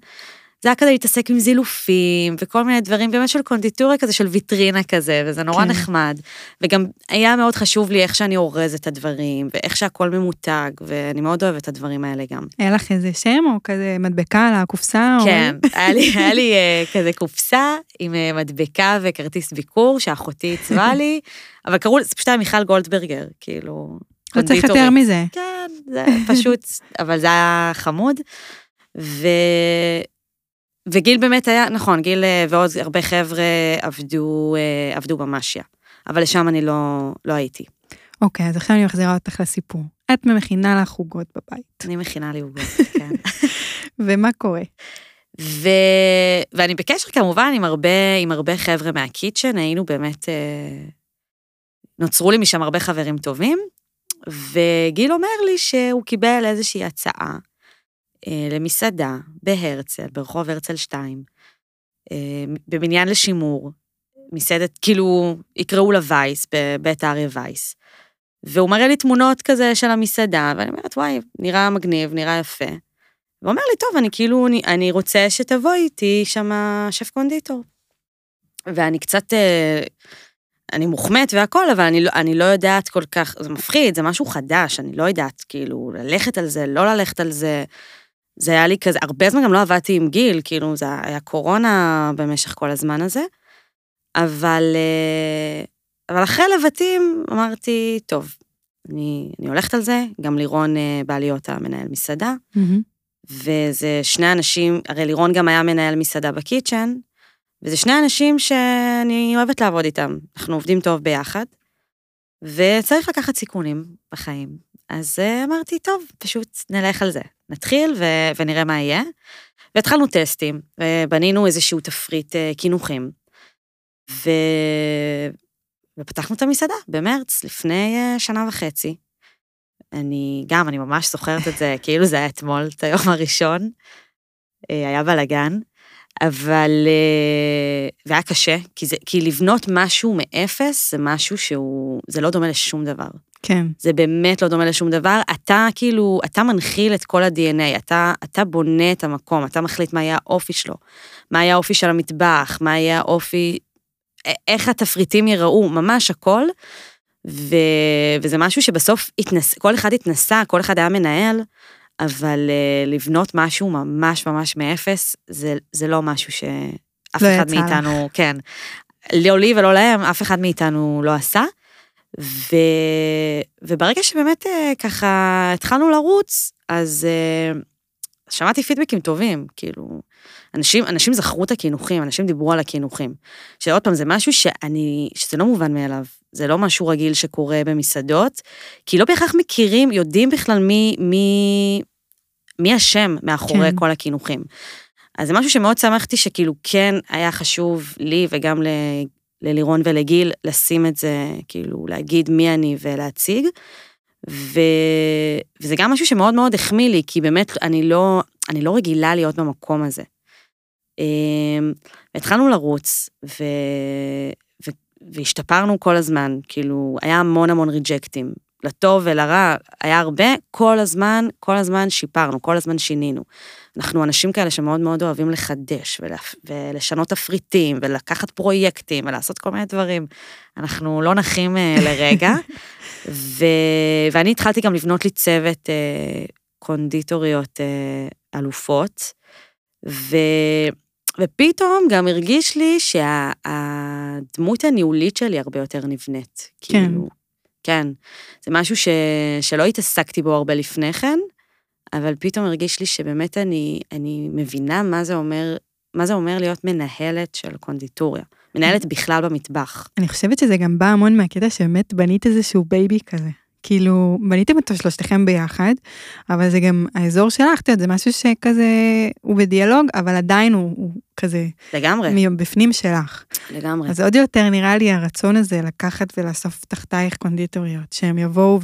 זה היה כזה להתעסק עם זילופים וכל מיני דברים באמת של קונדיטוריה כזה, של ויטרינה כזה, וזה נורא כן. נחמד. וגם היה מאוד חשוב לי איך שאני אורזת את הדברים, ואיך שהכל ממותג, ואני מאוד אוהבת את הדברים האלה גם. היה לך איזה שם או כזה מדבקה על הקופסה? או- כן, היה לי, היה לי אה, כזה קופסה עם אה, מדבקה וכרטיס ביקור שאחותי עיצבה לי, אבל קראו לזה, זה פשוט היה מיכל גולדברגר, כאילו, לא צריך יותר. מזה. כן, זה פשוט, אבל זה היה חמוד. ו... וגיל באמת היה, נכון, גיל אה, ועוד הרבה חבר'ה עבדו, אה, עבדו במשיה, אבל לשם אני לא, לא הייתי. אוקיי, אז עכשיו אני מחזירה אותך לסיפור. את מכינה לך עוגות בבית, אני מכינה לי עוגות, כן. ומה קורה? ו... ואני בקשר כמובן עם הרבה, עם הרבה חבר'ה מהקיצ'ן, היינו באמת, אה, נוצרו לי משם הרבה חברים טובים, וגיל אומר לי שהוא קיבל איזושהי הצעה למסעדה בהרצל, ברחוב הרצל 2, אה, בבניין לשימור, מסעדת, כאילו, יקראו לה וייס, בבית אריה וייס. והוא מראה לי תמונות כזה של המסעדה, ואני אומרת, וואי, נראה מגניב, נראה יפה. והוא אומר לי, טוב, אני כאילו, אני, אני רוצה שתבואי איתי שם שף קונדיטור. ואני קצת, אה, אני מוחמאת והכל, אבל אני, לא- אני לא יודעת כל כך, זה מפחיד, זה משהו חדש, אני לא יודעת, כאילו, ללכת על זה, לא ללכת על זה. זה היה לי כזה, הרבה זמן גם לא עבדתי עם גיל, כאילו, זה היה קורונה במשך כל הזמן הזה. אבל, אה, אבל אחרי לבטים אמרתי, טוב, אני, אני הולכת על זה, גם לירון אה, בא להיות המנהל מסעדה. מהמם. וזה שני אנשים, הרי לירון גם היה מנהל מסעדה בקיצ'ן, וזה שני אנשים שאני אוהבת לעבוד איתם. אנחנו עובדים טוב ביחד, וצריך לקחת סיכונים בחיים. אז אה, אמרתי, טוב, פשוט נלך על זה. נתחיל ו- ונראה מה יהיה. והתחלנו טסטים, ובנינו איזשהו תפריט אה, קינוחים. ו... ופתחנו את המסעדה במרץ, לפני אה, שנה וחצי. אני גם, אני ממש זוכרת את זה, כאילו זה היה אתמול, את היום הראשון. אה, היה בלאגן, אבל... והיה קשה, כי, זה, כי לבנות משהו מאפס זה משהו שהוא... זה לא דומה לשום דבר. כן. זה באמת לא דומה לשום דבר. אתה כאילו, אתה מנחיל את כל ה-DNA, אתה, אתה בונה את המקום, אתה מחליט מה יהיה האופי שלו, מה יהיה האופי של המטבח, מה יהיה האופי, איך התפריטים ייראו, ממש הכל. ו... וזה משהו שבסוף התנס... כל אחד התנסה, כל אחד היה מנהל, אבל uh, לבנות משהו ממש ממש מאפס, זה, זה לא משהו שאף לא אחד יצא לך. מאיתנו, כן. לא לי ולא להם, אף אחד מאיתנו לא עשה. ו... וברגע שבאמת אה, ככה התחלנו לרוץ, אז אה, שמעתי פידבקים טובים, כאילו, אנשים, אנשים זכרו את הקינוחים, אנשים דיברו על הקינוחים. שעוד פעם, זה משהו שאני, שזה לא מובן מאליו, זה לא משהו רגיל שקורה במסעדות, כי לא בהכרח מכירים, יודעים בכלל מי, מי, מי השם מאחורי כן. כל הקינוחים. אז זה משהו שמאוד שמחתי שכאילו כן היה חשוב לי וגם ללירון ולגיל לשים את זה, כאילו להגיד מי אני ולהציג. ו... וזה גם משהו שמאוד מאוד החמיא לי, כי באמת אני לא, אני לא רגילה להיות במקום הזה. אמ, והתחלנו לרוץ, ו... ו... והשתפרנו כל הזמן, כאילו, היה המון המון ריג'קטים, לטוב ולרע, היה הרבה, כל הזמן, כל הזמן שיפרנו, כל הזמן שינינו. אנחנו אנשים כאלה שמאוד מאוד אוהבים לחדש ולה... ולשנות תפריטים ולקחת פרויקטים ולעשות כל מיני דברים. אנחנו לא נחים אה, לרגע. ו... ואני התחלתי גם לבנות לי צוות אה, קונדיטוריות אה, אלופות, ו... ופתאום גם הרגיש לי שהדמות הניהולית שלי הרבה יותר נבנית. כן. כאילו, כן. זה משהו ש... שלא התעסקתי בו הרבה לפני כן, אבל פתאום הרגיש לי שבאמת אני, אני מבינה מה זה אומר, מה זה אומר להיות מנהלת של קונדיטוריה. מנהלת בכלל במטבח. אני חושבת שזה גם בא המון מהקטע שבאמת בנית איזשהו baby כזה. כאילו, בניתם אותו שלושתכם ביחד, אבל זה גם האזור שלך, את יודעת, זה משהו שכזה, הוא בדיאלוג, אבל עדיין הוא, הוא כזה, לגמרי, מבפנים שלך. לגמרי. אז עוד יותר נראה לי הרצון הזה לקחת ולאסוף תחתייך קונדיטוריות, שהם יבואו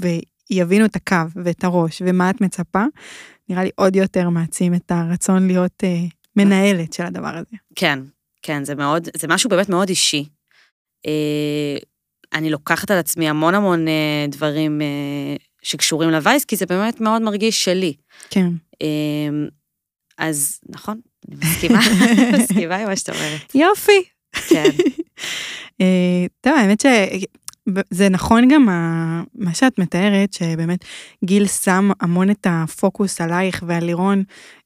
ויבינו את הקו ואת הראש ומה את מצפה, נראה לי עוד יותר מעצים את הרצון להיות אה, מנהלת של הדבר הזה. כן, כן, זה מאוד, זה משהו באמת מאוד אישי. אה, אני לוקחת על עצמי המון המון אה, דברים אה, שקשורים לווייס, כי זה באמת מאוד מרגיש שלי. כן. אה, אז נכון, אני מסכימה, מסכימה עם מה שאת אומרת. יופי. כן, אה, טוב, האמת שזה נכון גם מה שאת מתארת, שבאמת גיל שם המון את הפוקוס עלייך ועל לירון,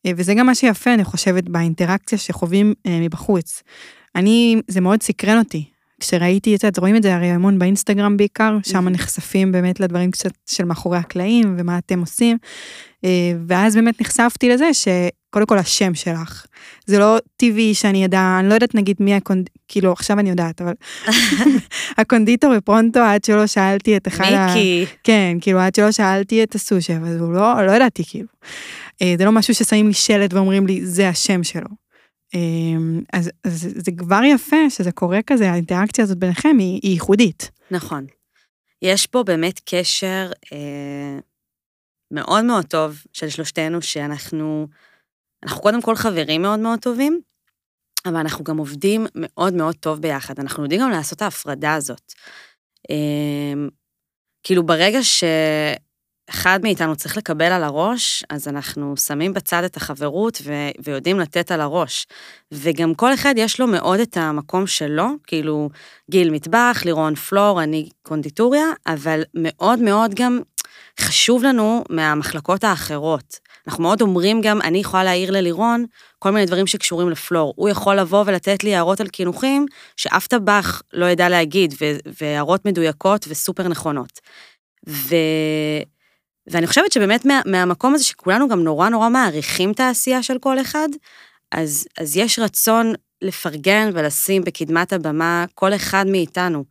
אה, וזה גם מה שיפה, אני חושבת, באינטראקציה שחווים אה, מבחוץ. אני, זה מאוד סקרן אותי. כשראיתי את זה, אז רואים את זה הרי המון באינסטגרם בעיקר, שם. נחשפים באמת לדברים קצת של מאחורי הקלעים ומה אתם עושים. אה, ואז באמת נחשפתי לזה שקודם כל השם שלך. זה לא טבעי שאני אדע, אני לא יודעת נגיד מי הקונד... כאילו עכשיו אני יודעת, אבל הקונדיטור בפרונטו עד שלא שאלתי את אחד ה... מיקי, כן, כאילו עד שלא שאלתי את הסו שף, אבל הוא לא, לא ידעתי כאילו. אה, זה לא משהו ששמים לי שלט ואומרים לי, זה השם שלו. אה, אז, אז זה כבר יפה שזה קורה כזה, האינטראקציה הזאת ביניכם היא, היא ייחודית. נכון. יש פה באמת קשר אה, מאוד מאוד טוב של שלושתנו, שאנחנו, אנחנו קודם כל חברים מאוד מאוד טובים, אבל אנחנו גם עובדים מאוד מאוד טוב ביחד. אנחנו יודעים גם לעשות את ההפרדה הזאת. אה, כאילו, ברגע שאחד מאיתנו צריך לקבל על הראש, אז אנחנו שמים בצד את החברות ו- ויודעים לתת על הראש. וגם כל אחד יש לו מאוד את המקום שלו, כאילו, גיל מטבח, לירון פלור, אני קונדיטוריה, אבל מאוד מאוד גם חשוב לנו מהמחלקות האחרות. אנחנו מאוד אומרים גם, אני יכולה להעיר ללירון כל מיני דברים שקשורים לפלור. הוא יכול לבוא ולתת לי הערות על קינוחים שאף טבח לא ידע להגיד, והערות מדויקות וסופר נכונות. ו... ואני חושבת שבאמת מה, מהמקום הזה שכולנו גם נורא נורא מעריכים את העשייה של כל אחד, אז, אז יש רצון לפרגן ולשים בקדמת הבמה כל אחד מאיתנו.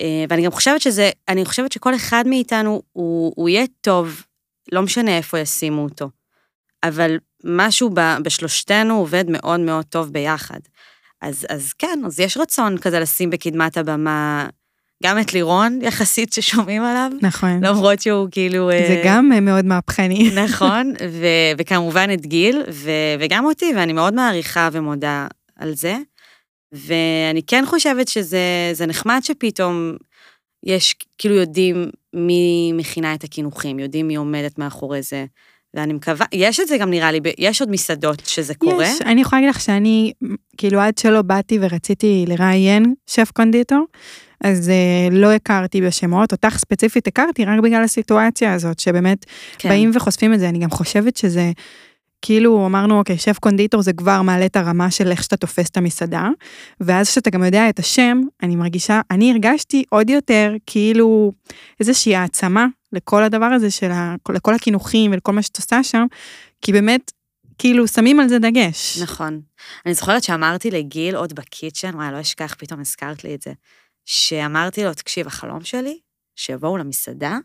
אה, ואני גם חושבת שזה, אני חושבת שכל אחד מאיתנו הוא, הוא יהיה טוב, לא משנה איפה ישימו אותו. אבל משהו ב, בשלושתנו עובד מאוד מאוד טוב ביחד. אז, אז כן, אז יש רצון כזה לשים בקדמת הבמה גם את לירון, יחסית ששומעים עליו, נכון. למרות שהוא כאילו... זה אה, גם אה, מאוד מהפכני. נכון, ו- וכמובן את גיל, ו- וגם אותי, ואני מאוד מעריכה ומודה על זה. ואני כן חושבת שזה זה נחמד שפתאום יש, כאילו יודעים מי מכינה את הקינוחים, יודעים מי עומדת מאחורי זה. ואני מקווה, יש את זה גם נראה לי, יש עוד מסעדות שזה קורה. יש, אני יכולה להגיד לך שאני, כאילו עד שלא באתי ורציתי לראיין שף קונדיטור, אז אה, לא הכרתי בשמות, אותך ספציפית הכרתי רק בגלל הסיטואציה הזאת, שבאמת כן. באים וחושפים את זה, אני גם חושבת שזה, כאילו אמרנו, אוקיי, שף קונדיטור זה כבר מעלה את הרמה של איך שאתה תופס את המסעדה, ואז כשאתה גם יודע את השם, אני מרגישה, אני הרגשתי עוד יותר כאילו איזושהי העצמה לכל הדבר הזה של ה... לכל הקינוחים ולכל מה שאת עושה שם, כי באמת, כאילו שמים על זה דגש. נכון. אני זוכרת שאמרתי לגיל עוד בקיצ'ן, וואי, לא אשכח, פתאום הזכרת לי את זה, שאמרתי לו, תקשיב, החלום שלי, שיבואו למסעדה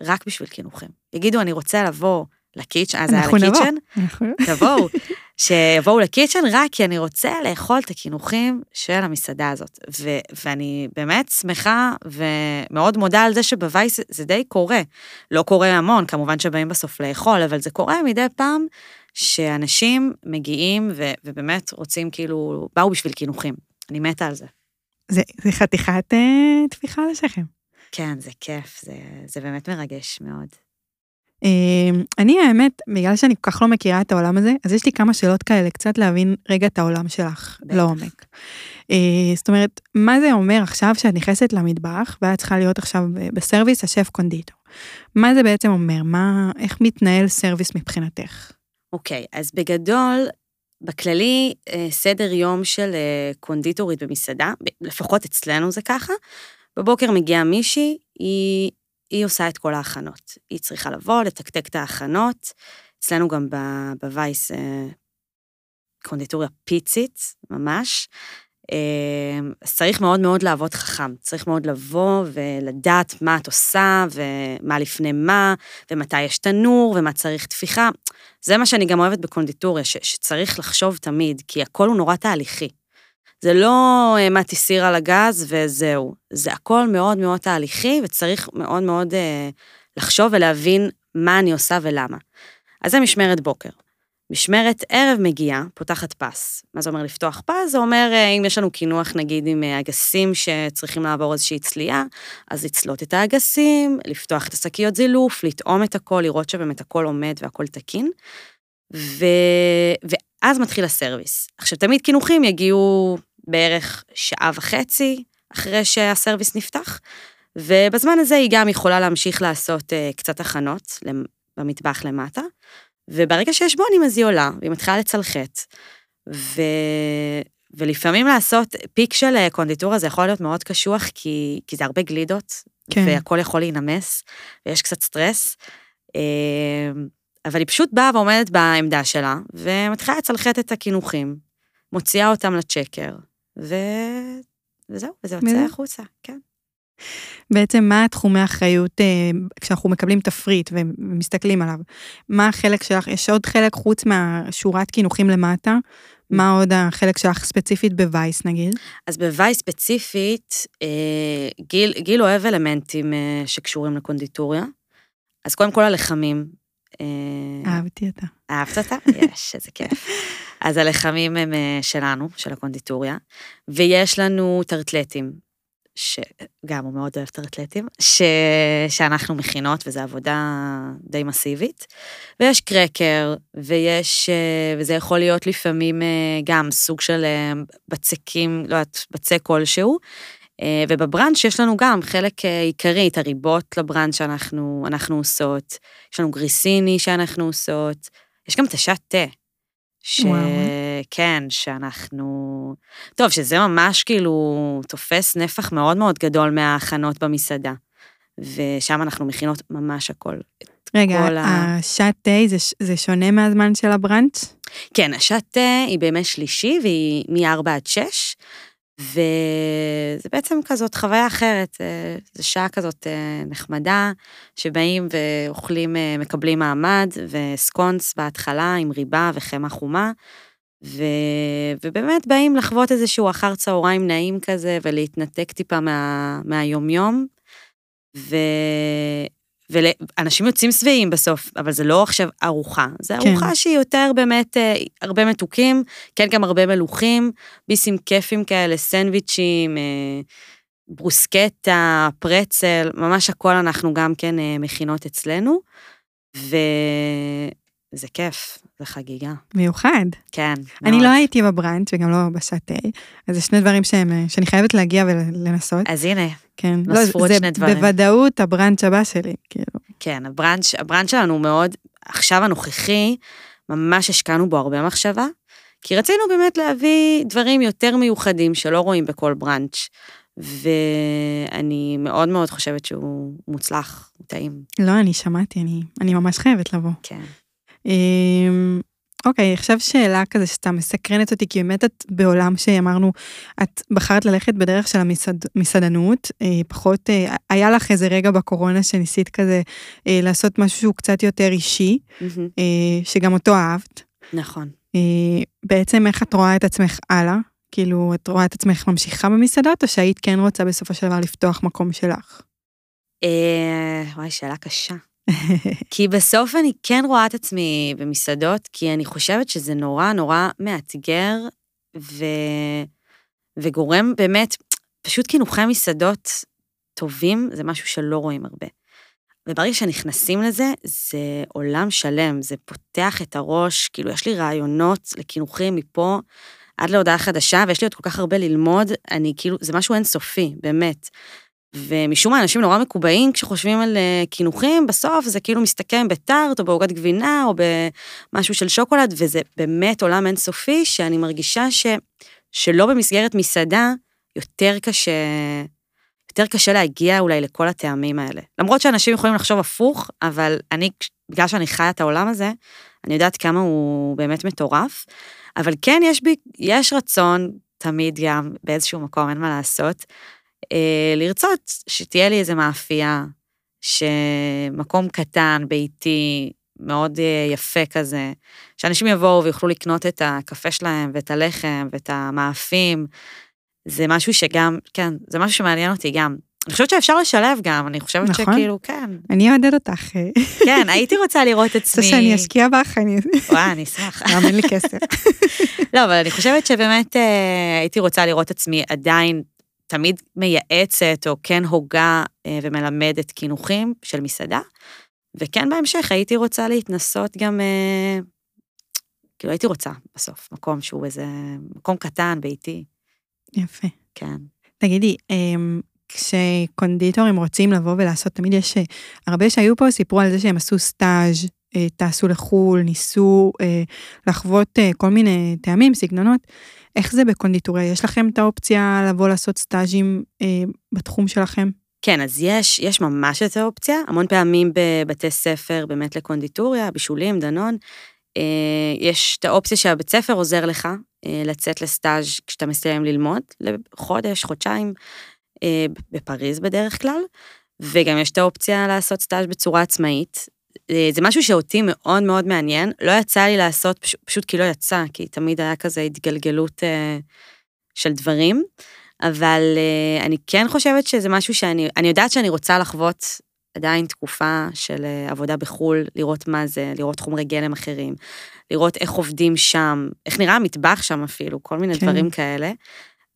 רק בשביל קינוחים. יגידו, אני רוצה לבוא לקיצ'ן, אז היה. לקיצ'ן, תבואו, שיבואו לקיצ'ן רק כי אני רוצה לאכול את הקינוחים של המסעדה הזאת. ו- ואני באמת שמחה ומאוד מודה על זה שבווייס זה די קורה. לא קורה המון, כמובן שבאים בסוף לאכול, אבל זה קורה מדי פעם שאנשים מגיעים ו- ובאמת רוצים כאילו, באו בשביל קינוחים. אני מתה על זה. זה, זה חתיכת אה, טפיחה על השכם. כן, זה כיף, זה, זה באמת מרגש מאוד. אה, אני האמת, בגלל שאני כל כך לא מכירה את העולם הזה, אז יש לי כמה שאלות כאלה, קצת להבין רגע את העולם שלך. לעומק. אה, זאת אומרת, מה זה אומר עכשיו שאת נכנסת למטבח, ואת צריכה להיות עכשיו ב- בסרוויס השף קונדיטור? מה זה בעצם אומר? מה, איך מתנהל סרוויס מבחינתך? אוקיי, אז בגדול, בכללי, אה, סדר יום של אה, קונדיטורית במסעדה, לפחות אצלנו זה ככה, בבוקר מגיעה מישהי, היא, היא עושה את כל ההכנות. היא צריכה לבוא, לתקתק את ההכנות. אצלנו גם בווייס אה, קונדיטוריה פיצית, ממש. אה, אז צריך מאוד מאוד לעבוד חכם, צריך מאוד לבוא ולדעת מה את עושה, ומה לפני מה, ומתי יש תנור, ומה צריך תפיחה. זה מה שאני גם אוהבת בקונדיטוריה, ש- שצריך לחשוב תמיד, כי הכל הוא נורא תהליכי. זה לא אה, מתי סיר על הגז וזהו, זה הכל מאוד מאוד תהליכי, וצריך מאוד מאוד אה, לחשוב ולהבין מה אני עושה ולמה. אז זה משמרת בוקר. משמרת ערב מגיעה, פותחת פס. מה זה אומר לפתוח פס? זה אומר, אה, אם יש לנו קינוח, נגיד, עם אה, אגסים שצריכים לעבור איזושהי צלייה, אז לצלות את האגסים, לפתוח את השקיות זילוף, לטעום את הכל, לראות שבאמת הכל עומד והכל תקין. ו... ואז מתחיל הסרוויס. עכשיו, תמיד קינוחים יגיעו בערך שעה וחצי אחרי שהסרוויס נפתח, ובזמן הזה היא גם יכולה להמשיך לעשות uh, קצת הכנות במטבח למטה, וברגע שיש בונים אז היא עולה, והיא מתחילה לצלחת, ו... ולפעמים לעשות פיק של אה, קונדיטורה זה יכול להיות מאוד קשוח, כי, כי זה הרבה גלידות, כן. והכל יכול להינמס, ויש קצת סטרס. אה, אבל היא פשוט באה ועומדת בעמדה שלה, ומתחילה לצלחת את הקינוחים, מוציאה אותם לצ'קר, ו... וזהו, וזה יוצא. החוצה, כן. בעצם מה התחומי האחריות אה, כשאנחנו מקבלים תפריט ומסתכלים עליו? מה החלק שלך? יש עוד חלק חוץ מהשורת קינוחים למטה? מה עוד החלק שלך ספציפית בווייס נגיד? אז בוואי ספציפית, אה, גיל, גיל אוהב אלמנטים אה, שקשורים לקונדיטוריה. אז קודם כל הלחמים. אה, אהבתי אותה. אהבת אותה? יש, איזה כיף. אז הלחמים הם אה, שלנו, של הקונדיטוריה, ויש לנו טרטלטים, שגם הוא מאוד אוהב טרטלטים, ש... שאנחנו מכינות, וזו עבודה די מסיבית. ויש קרקר, ויש, אה, וזה יכול להיות לפעמים אה, גם סוג של בצקים, לא יודעת, בצק כלשהו. ובבראנץ' יש לנו גם חלק עיקרי, את הריבות לבראנץ' שאנחנו אנחנו עושות, יש לנו גריסיני שאנחנו עושות, יש גם את השעת תה. ש... וואו. כן, שאנחנו... טוב, שזה ממש כאילו תופס נפח מאוד מאוד גדול מההכנות במסעדה. ושם אנחנו מכינות ממש הכל. רגע, ה- השעת תה זה, ש- זה שונה מהזמן של הבראנץ'? כן, השעת תה היא בימי שלישי והיא מ-4 עד 6, וזה בעצם כזאת חוויה אחרת, אה, זו שעה כזאת אה, נחמדה, שבאים ואוכלים, אה, מקבלים מעמד, וסקונס בהתחלה עם ריבה וחמאה חומה, ו... ובאמת באים לחוות איזשהו אחר צהריים נעים כזה, ולהתנתק טיפה מה... מהיומיום, ו... ואנשים יוצאים שבעים בסוף, אבל זה לא עכשיו ארוחה, זה כן. ארוחה שהיא יותר באמת אה, הרבה מתוקים, כן גם הרבה מלוכים, ביסים כיפים כאלה, סנדוויצ'ים, אה, ברוסקטה, פרצל, ממש הכל אנחנו גם כן אה, מכינות אצלנו, וזה כיף, זה חגיגה, מיוחד. כן. אני מאוד. לא הייתי בבראנץ' וגם לא תה, אז זה שני דברים שהם, אה, שאני חייבת להגיע ולנסות. אז הנה, כן. נוספו עוד זה שני דברים. בוודאות הבראנץ' הבא שלי, כאילו. כן, הבראנץ', הבראנץ' שלנו הוא מאוד, עכשיו הנוכחי, ממש השקענו בו הרבה מחשבה, כי רצינו באמת להביא דברים יותר מיוחדים שלא רואים בכל בראנץ', ואני מאוד מאוד חושבת שהוא מוצלח, הוא טעים, לא, אני שמעתי, אני, אני ממש חייבת לבוא. כן. אמ, אוקיי, עכשיו שאלה כזה שסתם מסקרנת אותי, כי באמת את בעולם שאמרנו, את בחרת ללכת בדרך של המסעדנות, אה, פחות, אה, היה לך איזה רגע בקורונה שניסית כזה אה, לעשות משהו שהוא קצת יותר אישי. אה, שגם אותו אהבת. נכון. בעצם איך את רואה את עצמך הלאה? כאילו, את רואה את עצמך ממשיכה במסעדות, או שהיית כן רוצה בסופו של דבר לפתוח מקום שלך? אה, וואי, שאלה קשה. כי בסוף אני כן רואה את עצמי במסעדות, כי אני חושבת שזה נורא נורא מאתגר, ו... וגורם באמת, פשוט קינוחי מסעדות טובים, זה משהו שלא רואים הרבה. וברגע שנכנסים לזה, זה עולם שלם, זה פותח את הראש, כאילו, יש לי רעיונות לקינוחים מפה עד להודעה חדשה, ויש לי עוד כל כך הרבה ללמוד, אני כאילו, זה משהו אינסופי, באמת. ומשום מה אנשים נורא מקובעים כשחושבים על אה, קינוחים, בסוף זה כאילו מסתכם בטארט או בעוגת גבינה או במשהו של שוקולד, וזה באמת עולם אינסופי שאני מרגישה ש, שלא במסגרת מסעדה יותר קשה, יותר קשה להגיע אולי לכל הטעמים האלה. למרות שאנשים יכולים לחשוב הפוך, אבל אני, בגלל שאני חיה את העולם הזה, אני יודעת כמה הוא באמת מטורף, אבל כן יש בי, יש רצון תמיד גם, באיזשהו מקום, אין מה לעשות. אה, לרצות שתהיה לי איזה מאפייה, שמקום קטן, ביתי, מאוד אה, יפה כזה, שאנשים יבואו ויוכלו לקנות את הקפה שלהם ואת הלחם ואת המאפים. זה משהו שגם, כן, זה משהו שמעניין אותי גם. אני חושבת שאפשר לשלב גם, אני חושבת נכון. שכאילו, כן, אני אעודד אותך. כן, הייתי רוצה לראות עצמי... רוצה שאני אשקיע בך, אני... וואי, אני אשמח. גם אין לי כסף. לא, אבל אני חושבת שבאמת אה, הייתי רוצה לראות עצמי עדיין תמיד מייעצת, או כן הוגה אה, ומלמדת קינוחים של מסעדה, וכן בהמשך הייתי רוצה להתנסות גם, אה, כאילו הייתי רוצה בסוף, מקום שהוא איזה מקום קטן, ביתי, יפה. כן. תגידי, אמ, כשקונדיטורים רוצים לבוא ולעשות, תמיד יש, אה, הרבה שהיו פה סיפרו על זה שהם עשו סטאז', טסו לחו"ל, ניסו אה, לחוות אה, כל מיני טעמים, סגנונות. איך זה בקונדיטוריה? יש לכם את האופציה לבוא לעשות סטאז'ים אה, בתחום שלכם? כן, אז יש, יש ממש את האופציה, המון פעמים בבתי ספר, באמת לקונדיטוריה, בישולים, דנון, אה, יש את האופציה שהבית ספר עוזר לך אה, לצאת לסטאז' כשאתה מסיים ללמוד, לחודש, חודשיים, אה, בפריז בדרך כלל, וגם יש את האופציה לעשות סטאז' בצורה עצמאית. אה, זה משהו שאותי מאוד מאוד מעניין, לא יצא לי לעשות, פשוט, פשוט כי לא יצא, כי תמיד היה כזה התגלגלות אה, של דברים, אבל אה, אני כן חושבת שזה משהו שאני, אני יודעת שאני רוצה לחוות עדיין תקופה של אה, עבודה בחו"ל, לראות מה זה, לראות חומרי גלם אחרים, לראות איך עובדים שם, איך נראה המטבח שם אפילו, כל מיני כן. דברים כאלה.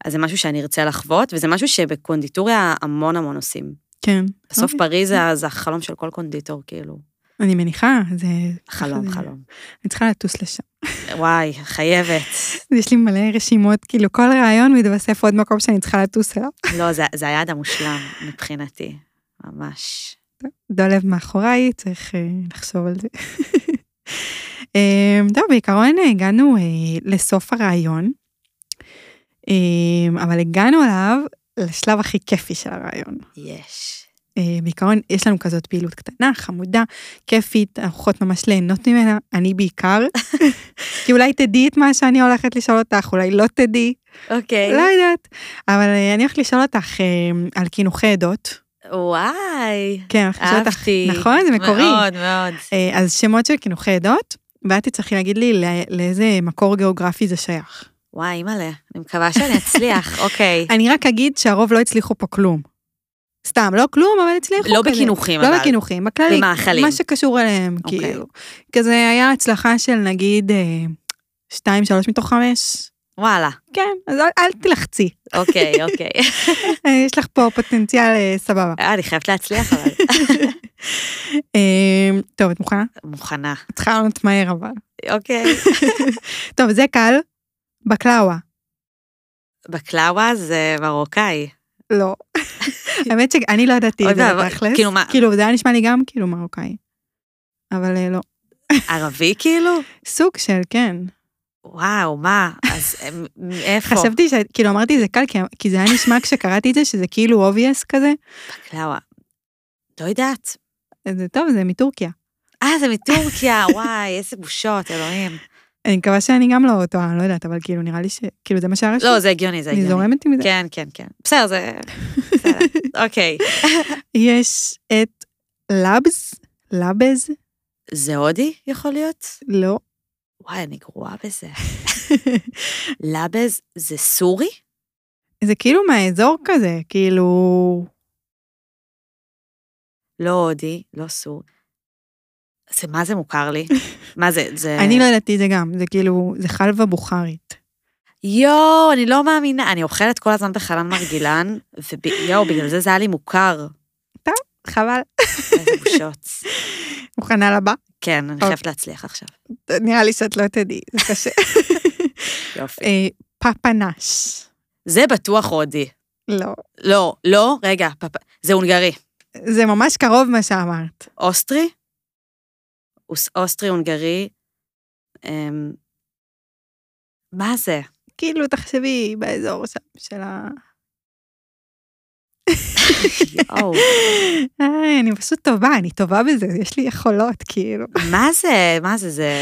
אז זה משהו שאני ארצה לחוות, וזה משהו שבקונדיטוריה המון המון עושים. כן. בסוף אוקיי. פריז זה- זה החלום של כל קונדיטור, כאילו. אני מניחה, זה... חלום, חלום. אני צריכה לטוס לשם. וואי, חייבת. יש לי מלא רשימות, כאילו כל רעיון מתווסף עוד מקום שאני צריכה לטוס אליו. לא, זה, זה היעד המושלם מבחינתי, ממש. דולב מאחוריי, צריך אה, לחשוב על זה. אה, טוב, בעיקרון הגענו אה, לסוף הרעיון, אה, אבל הגענו אליו לשלב הכי כיפי של הרעיון. יש. אה, בעיקרון יש לנו כזאת פעילות קטנה, חמודה, כיפית, אנחנו יכולות ממש ליהנות ממנה, אני בעיקר. כי אולי תדעי את מה שאני הולכת לשאול אותך, אולי לא תדעי, אוקיי. לא יודעת. אבל אה, אני הולכת לשאול אותך אה, על קינוחי עדות. וואי, כן, אני לשאול אותך. נכון? זה מקורי. מאוד, מאוד. אה, אז שמות של קינוחי עדות, ואת תצטרכי להגיד לי לא- לאיזה מקור גיאוגרפי זה שייך. וואי, אימא'לה, אני מקווה שאני אצליח, אוקיי. אני רק אגיד שהרוב לא הצליחו פה כלום. סתם, לא כלום, אבל הצליחו לא כזה. בקינוחים, לא אבל. בקינוחים, בכללי. במאכלים. מה שקשור אליהם, אוקיי. כאילו. כזה היה הצלחה של נגיד אה, שתיים, שלוש מתוך חמש. וואלה, כן, אז אל, אל תלחצי. אוקיי, אוקיי. אה, יש לך פה פוטנציאל אה, סבבה. אה, אני חייבת להצליח, אבל. אה, טוב, את מוכנה? מוכנה. צריכה לענות מהר אבל. אוקיי. טוב, זה קל. בקלאווה. בקלאווה זה מרוקאי. לא. האמת שאני לא ידעתי את זה בתכלס. כאילו מה- כאילו, זה היה נשמע לי גם כאילו מרוקאי. אבל אה, לא. ערבי כאילו? סוג של, כן. וואו, מה? אז אמ, איפה? חשבתי ש... כאילו, אמרתי זה קל, כי- כי זה היה נשמע כשקראתי את זה, שזה כאילו obvious כזה. בקלאווה. לא יודעת. זה טוב, זה מטורקיה. אה, זה מטורקיה, וואי, איזה בושות, אלוהים. אני מקווה שאני גם לא טועה, אני לא יודעת, אבל כאילו, נראה לי ש... כאילו, זה מה שהיה רשום. לא, זה הגיוני, זה אני הגיוני. זורמת עם זה. כן, כן, כן. בסדר, זה... בסדר. אוקיי. יש את לאבס, לאבז, זה הודי יכול להיות? לא. וואי, אני גרועה בזה. לבז זה סורי? זה כאילו מהאזור כזה, כאילו... לא הודי, לא סורי. זה מה זה מוכר לי? מה זה, זה... אני לא ידעתי זה גם, זה כאילו, זה חלבה בוכרית. יואו, אני לא מאמינה, אני אוכלת כל הזמן בחלן מרגילן, ויואו, בגלל זה זה היה לי מוכר. חבל. איזה בושות. מוכנה לבא? כן, אני אוקיי. חייבת להצליח עכשיו. נראה לי שאת לא תדעי, זה קשה. יופי. אה, פפנש. זה בטוח הודי. לא. לא, לא, רגע, פפ... זה הונגרי. זה ממש קרוב מה שאמרת. אוסטרי? אוס- אוסטרי, הונגרי. אמ, מה זה? כאילו, תחשבי באזור שם של ה... יואו, אני פשוט טובה, אני טובה בזה, יש לי יכולות, כאילו. מה זה? מה זה? זה...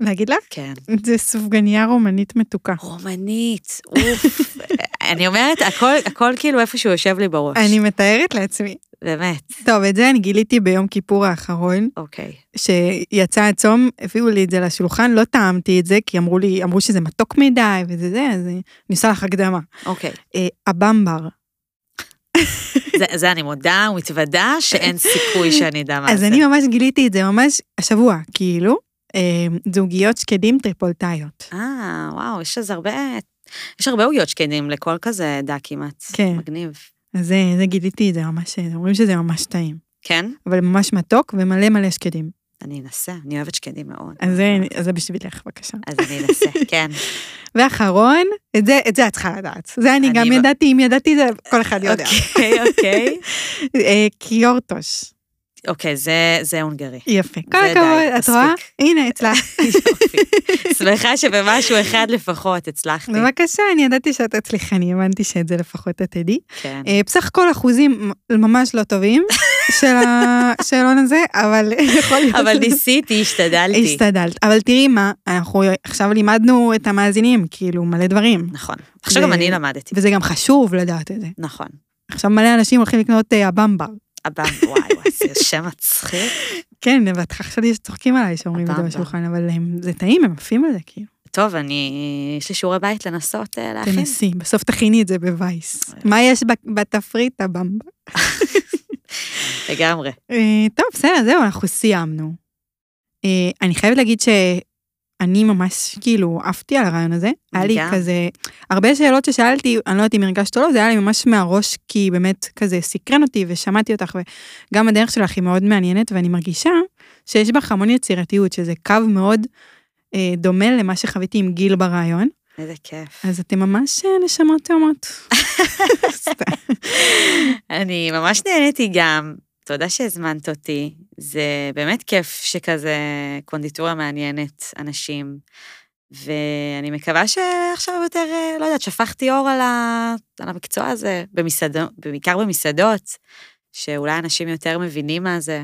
להגיד לך? כן. זה סופגניה רומנית מתוקה. רומנית, אוף. אני אומרת, הכל, הכל כאילו איפשהו יושב לי בראש. אני מתארת לעצמי. באמת. טוב, את זה אני גיליתי ביום כיפור האחרון, אוקיי. שיצא הצום, הביאו לי את זה לשולחן, לא טעמתי את זה, כי אמרו לי, אמרו שזה מתוק מדי וזה זה, אז אני עושה לך הקדמה. אוקיי. אה, הבמבר. זה, זה אני מודה ומתוודה שאין סיכוי שאני אדע מה אז זה. אני ממש גיליתי את זה ממש השבוע, כאילו, אה, זוגיות שקדים טריפולטאיות. אה, וואו, יש אז הרבה... יש הרבה עוגיות שקדים לכל כזה עדה כמעט. כן. מגניב. אז זה, זה גיליתי זה ממש, אומרים שזה ממש טעים. כן? אבל ממש מתוק ומלא מלא שקדים. אני אנסה, אני אוהבת שקדים מאוד. אז זה, אז זה בשבילך, בבקשה. אז אני אנסה, כן. ואחרון, את זה, את זה את צריכה לדעת. זה אני אני גם ב- ידעתי, אם ידעתי זה, כל אחד יודע. אוקיי, אוקיי. אה, קיורטוש. אוקיי, זה, זה הונגרי. יפה. כל הכבוד, את רואה? הנה. יופי. שמחה שבמשהו אחד לפחות הצלחתי. בבקשה, אני ידעתי שאת תצליחי, אני הבנתי שאת זה לפחות את תדעי. כן. אה, בסך הכל אחוזים ממש לא טובים של השאלון הזה, אבל יכול להיות... אבל ניסיתי, השתדלתי. השתדלת. אבל תראי מה, אנחנו עכשיו לימדנו את המאזינים, כאילו, מלא דברים. נכון. עכשיו גם אני למדתי. וזה גם חשוב לדעת את זה. נכון. עכשיו מלא אנשים הולכים לקנות אה, הבמבה. הבא, וואי, וואי, זה שם מצחיק. כן, בהתחלה חשבתי שצוחקים עליי שאומרים את זה. בשולחן, אבל זה טעים, הם עפים על זה, כאילו. טוב, אני... יש לי שיעורי בית לנסות אה, להכין. תנסי, בסוף תכיני את זה בווייס. מה יש בתפריט הבמבה? לגמרי. אה, טוב, בסדר, זהו, אנחנו סיימנו. אה, אני חייבת להגיד שאני ממש, כאילו, עפתי על הרעיון הזה. היה לי. כזה, הרבה שאלות ששאלתי, אני לא יודעת אם הרגשת או לא, זה היה לי ממש מהראש, כי באמת כזה סקרן אותי ושמעתי אותך, וגם הדרך שלך היא מאוד מעניינת, ואני מרגישה שיש בך המון יצירתיות, שזה קו מאוד אה, דומה למה שחוויתי עם גיל ברעיון. איזה כיף. אז אתם ממש אה, נשמות תאומות. אני ממש נהניתי גם. תודה שהזמנת אותי. זה באמת כיף שכזה קונדיטוריה מעניינת אנשים. ואני מקווה שעכשיו יותר, אה, לא יודעת, שפכתי אור על, ה... על המקצוע הזה, במסעדות, בעיקר במסעדות, שאולי אנשים יותר מבינים מה זה.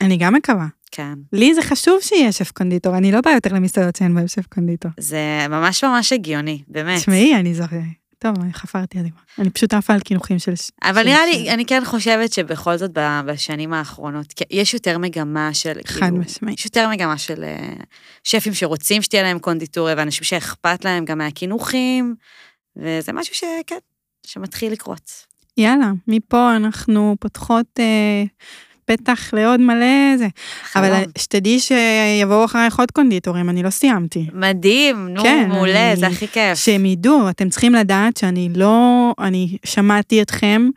אני גם מקווה. כן. לי זה חשוב שיהיה שף קונדיטור, אני לא באה יותר למסעדות שאין בהם שף קונדיטור. זה ממש ממש הגיוני, באמת. תשמעי, אני זוכרת. טוב, אני חפרתי זה. אני פשוט עפה על קינוחים של... אבל של- נראה לי, אני כן חושבת שבכל זאת בשנים האחרונות, יש יותר מגמה של, חד כאילו, משמעית. יש יותר מגמה של אה, שפים שרוצים שתהיה להם קונדיטוריה, ואנשים שאכפת להם גם מהקינוחים, וזה משהו שכן, שמתחיל לקרות. יאללה, מפה אנחנו פותחות אה, פתח לעוד מלא זה. אבל. שתדעי שיבואו אחרייך עוד קונדיטורים, אני לא סיימתי. מדהים, נו, כן, מעולה, אני- זה הכי כיף. שהם ידעו, אתם צריכים לדעת שאני לא, אני שמעתי אתכם,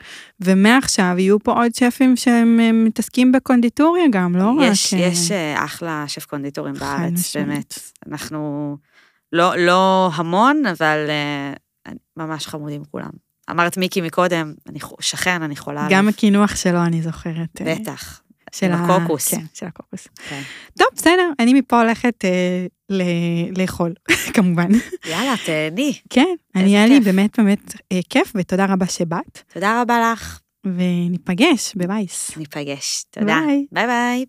ומעכשיו יהיו פה עוד שפים שהם מתעסקים בקונדיטוריה גם, לא רק... יש, אה, יש אה, אחלה שף קונדיטורים בארץ, משמעית. באמת. אנחנו לא, לא המון, אבל אה, ממש חמודים כולם. אמרת מיקי מקודם, אני שכן, אני חולה עליו. גם הקינוח שלו, אני זוכרת. אה, בטח. של הקוקוס. כן, של הקוקוס. כן. טוב, בסדר, אני מפה הולכת אה, ל- לאכול, כמובן. יאללה, תהני. כן, אני, היה לי. באמת באמת אה, כיף, ותודה רבה שבאת, תודה רבה לך. וניפגש בבייס. ניפגש. תודה. ביי. ביי ביי.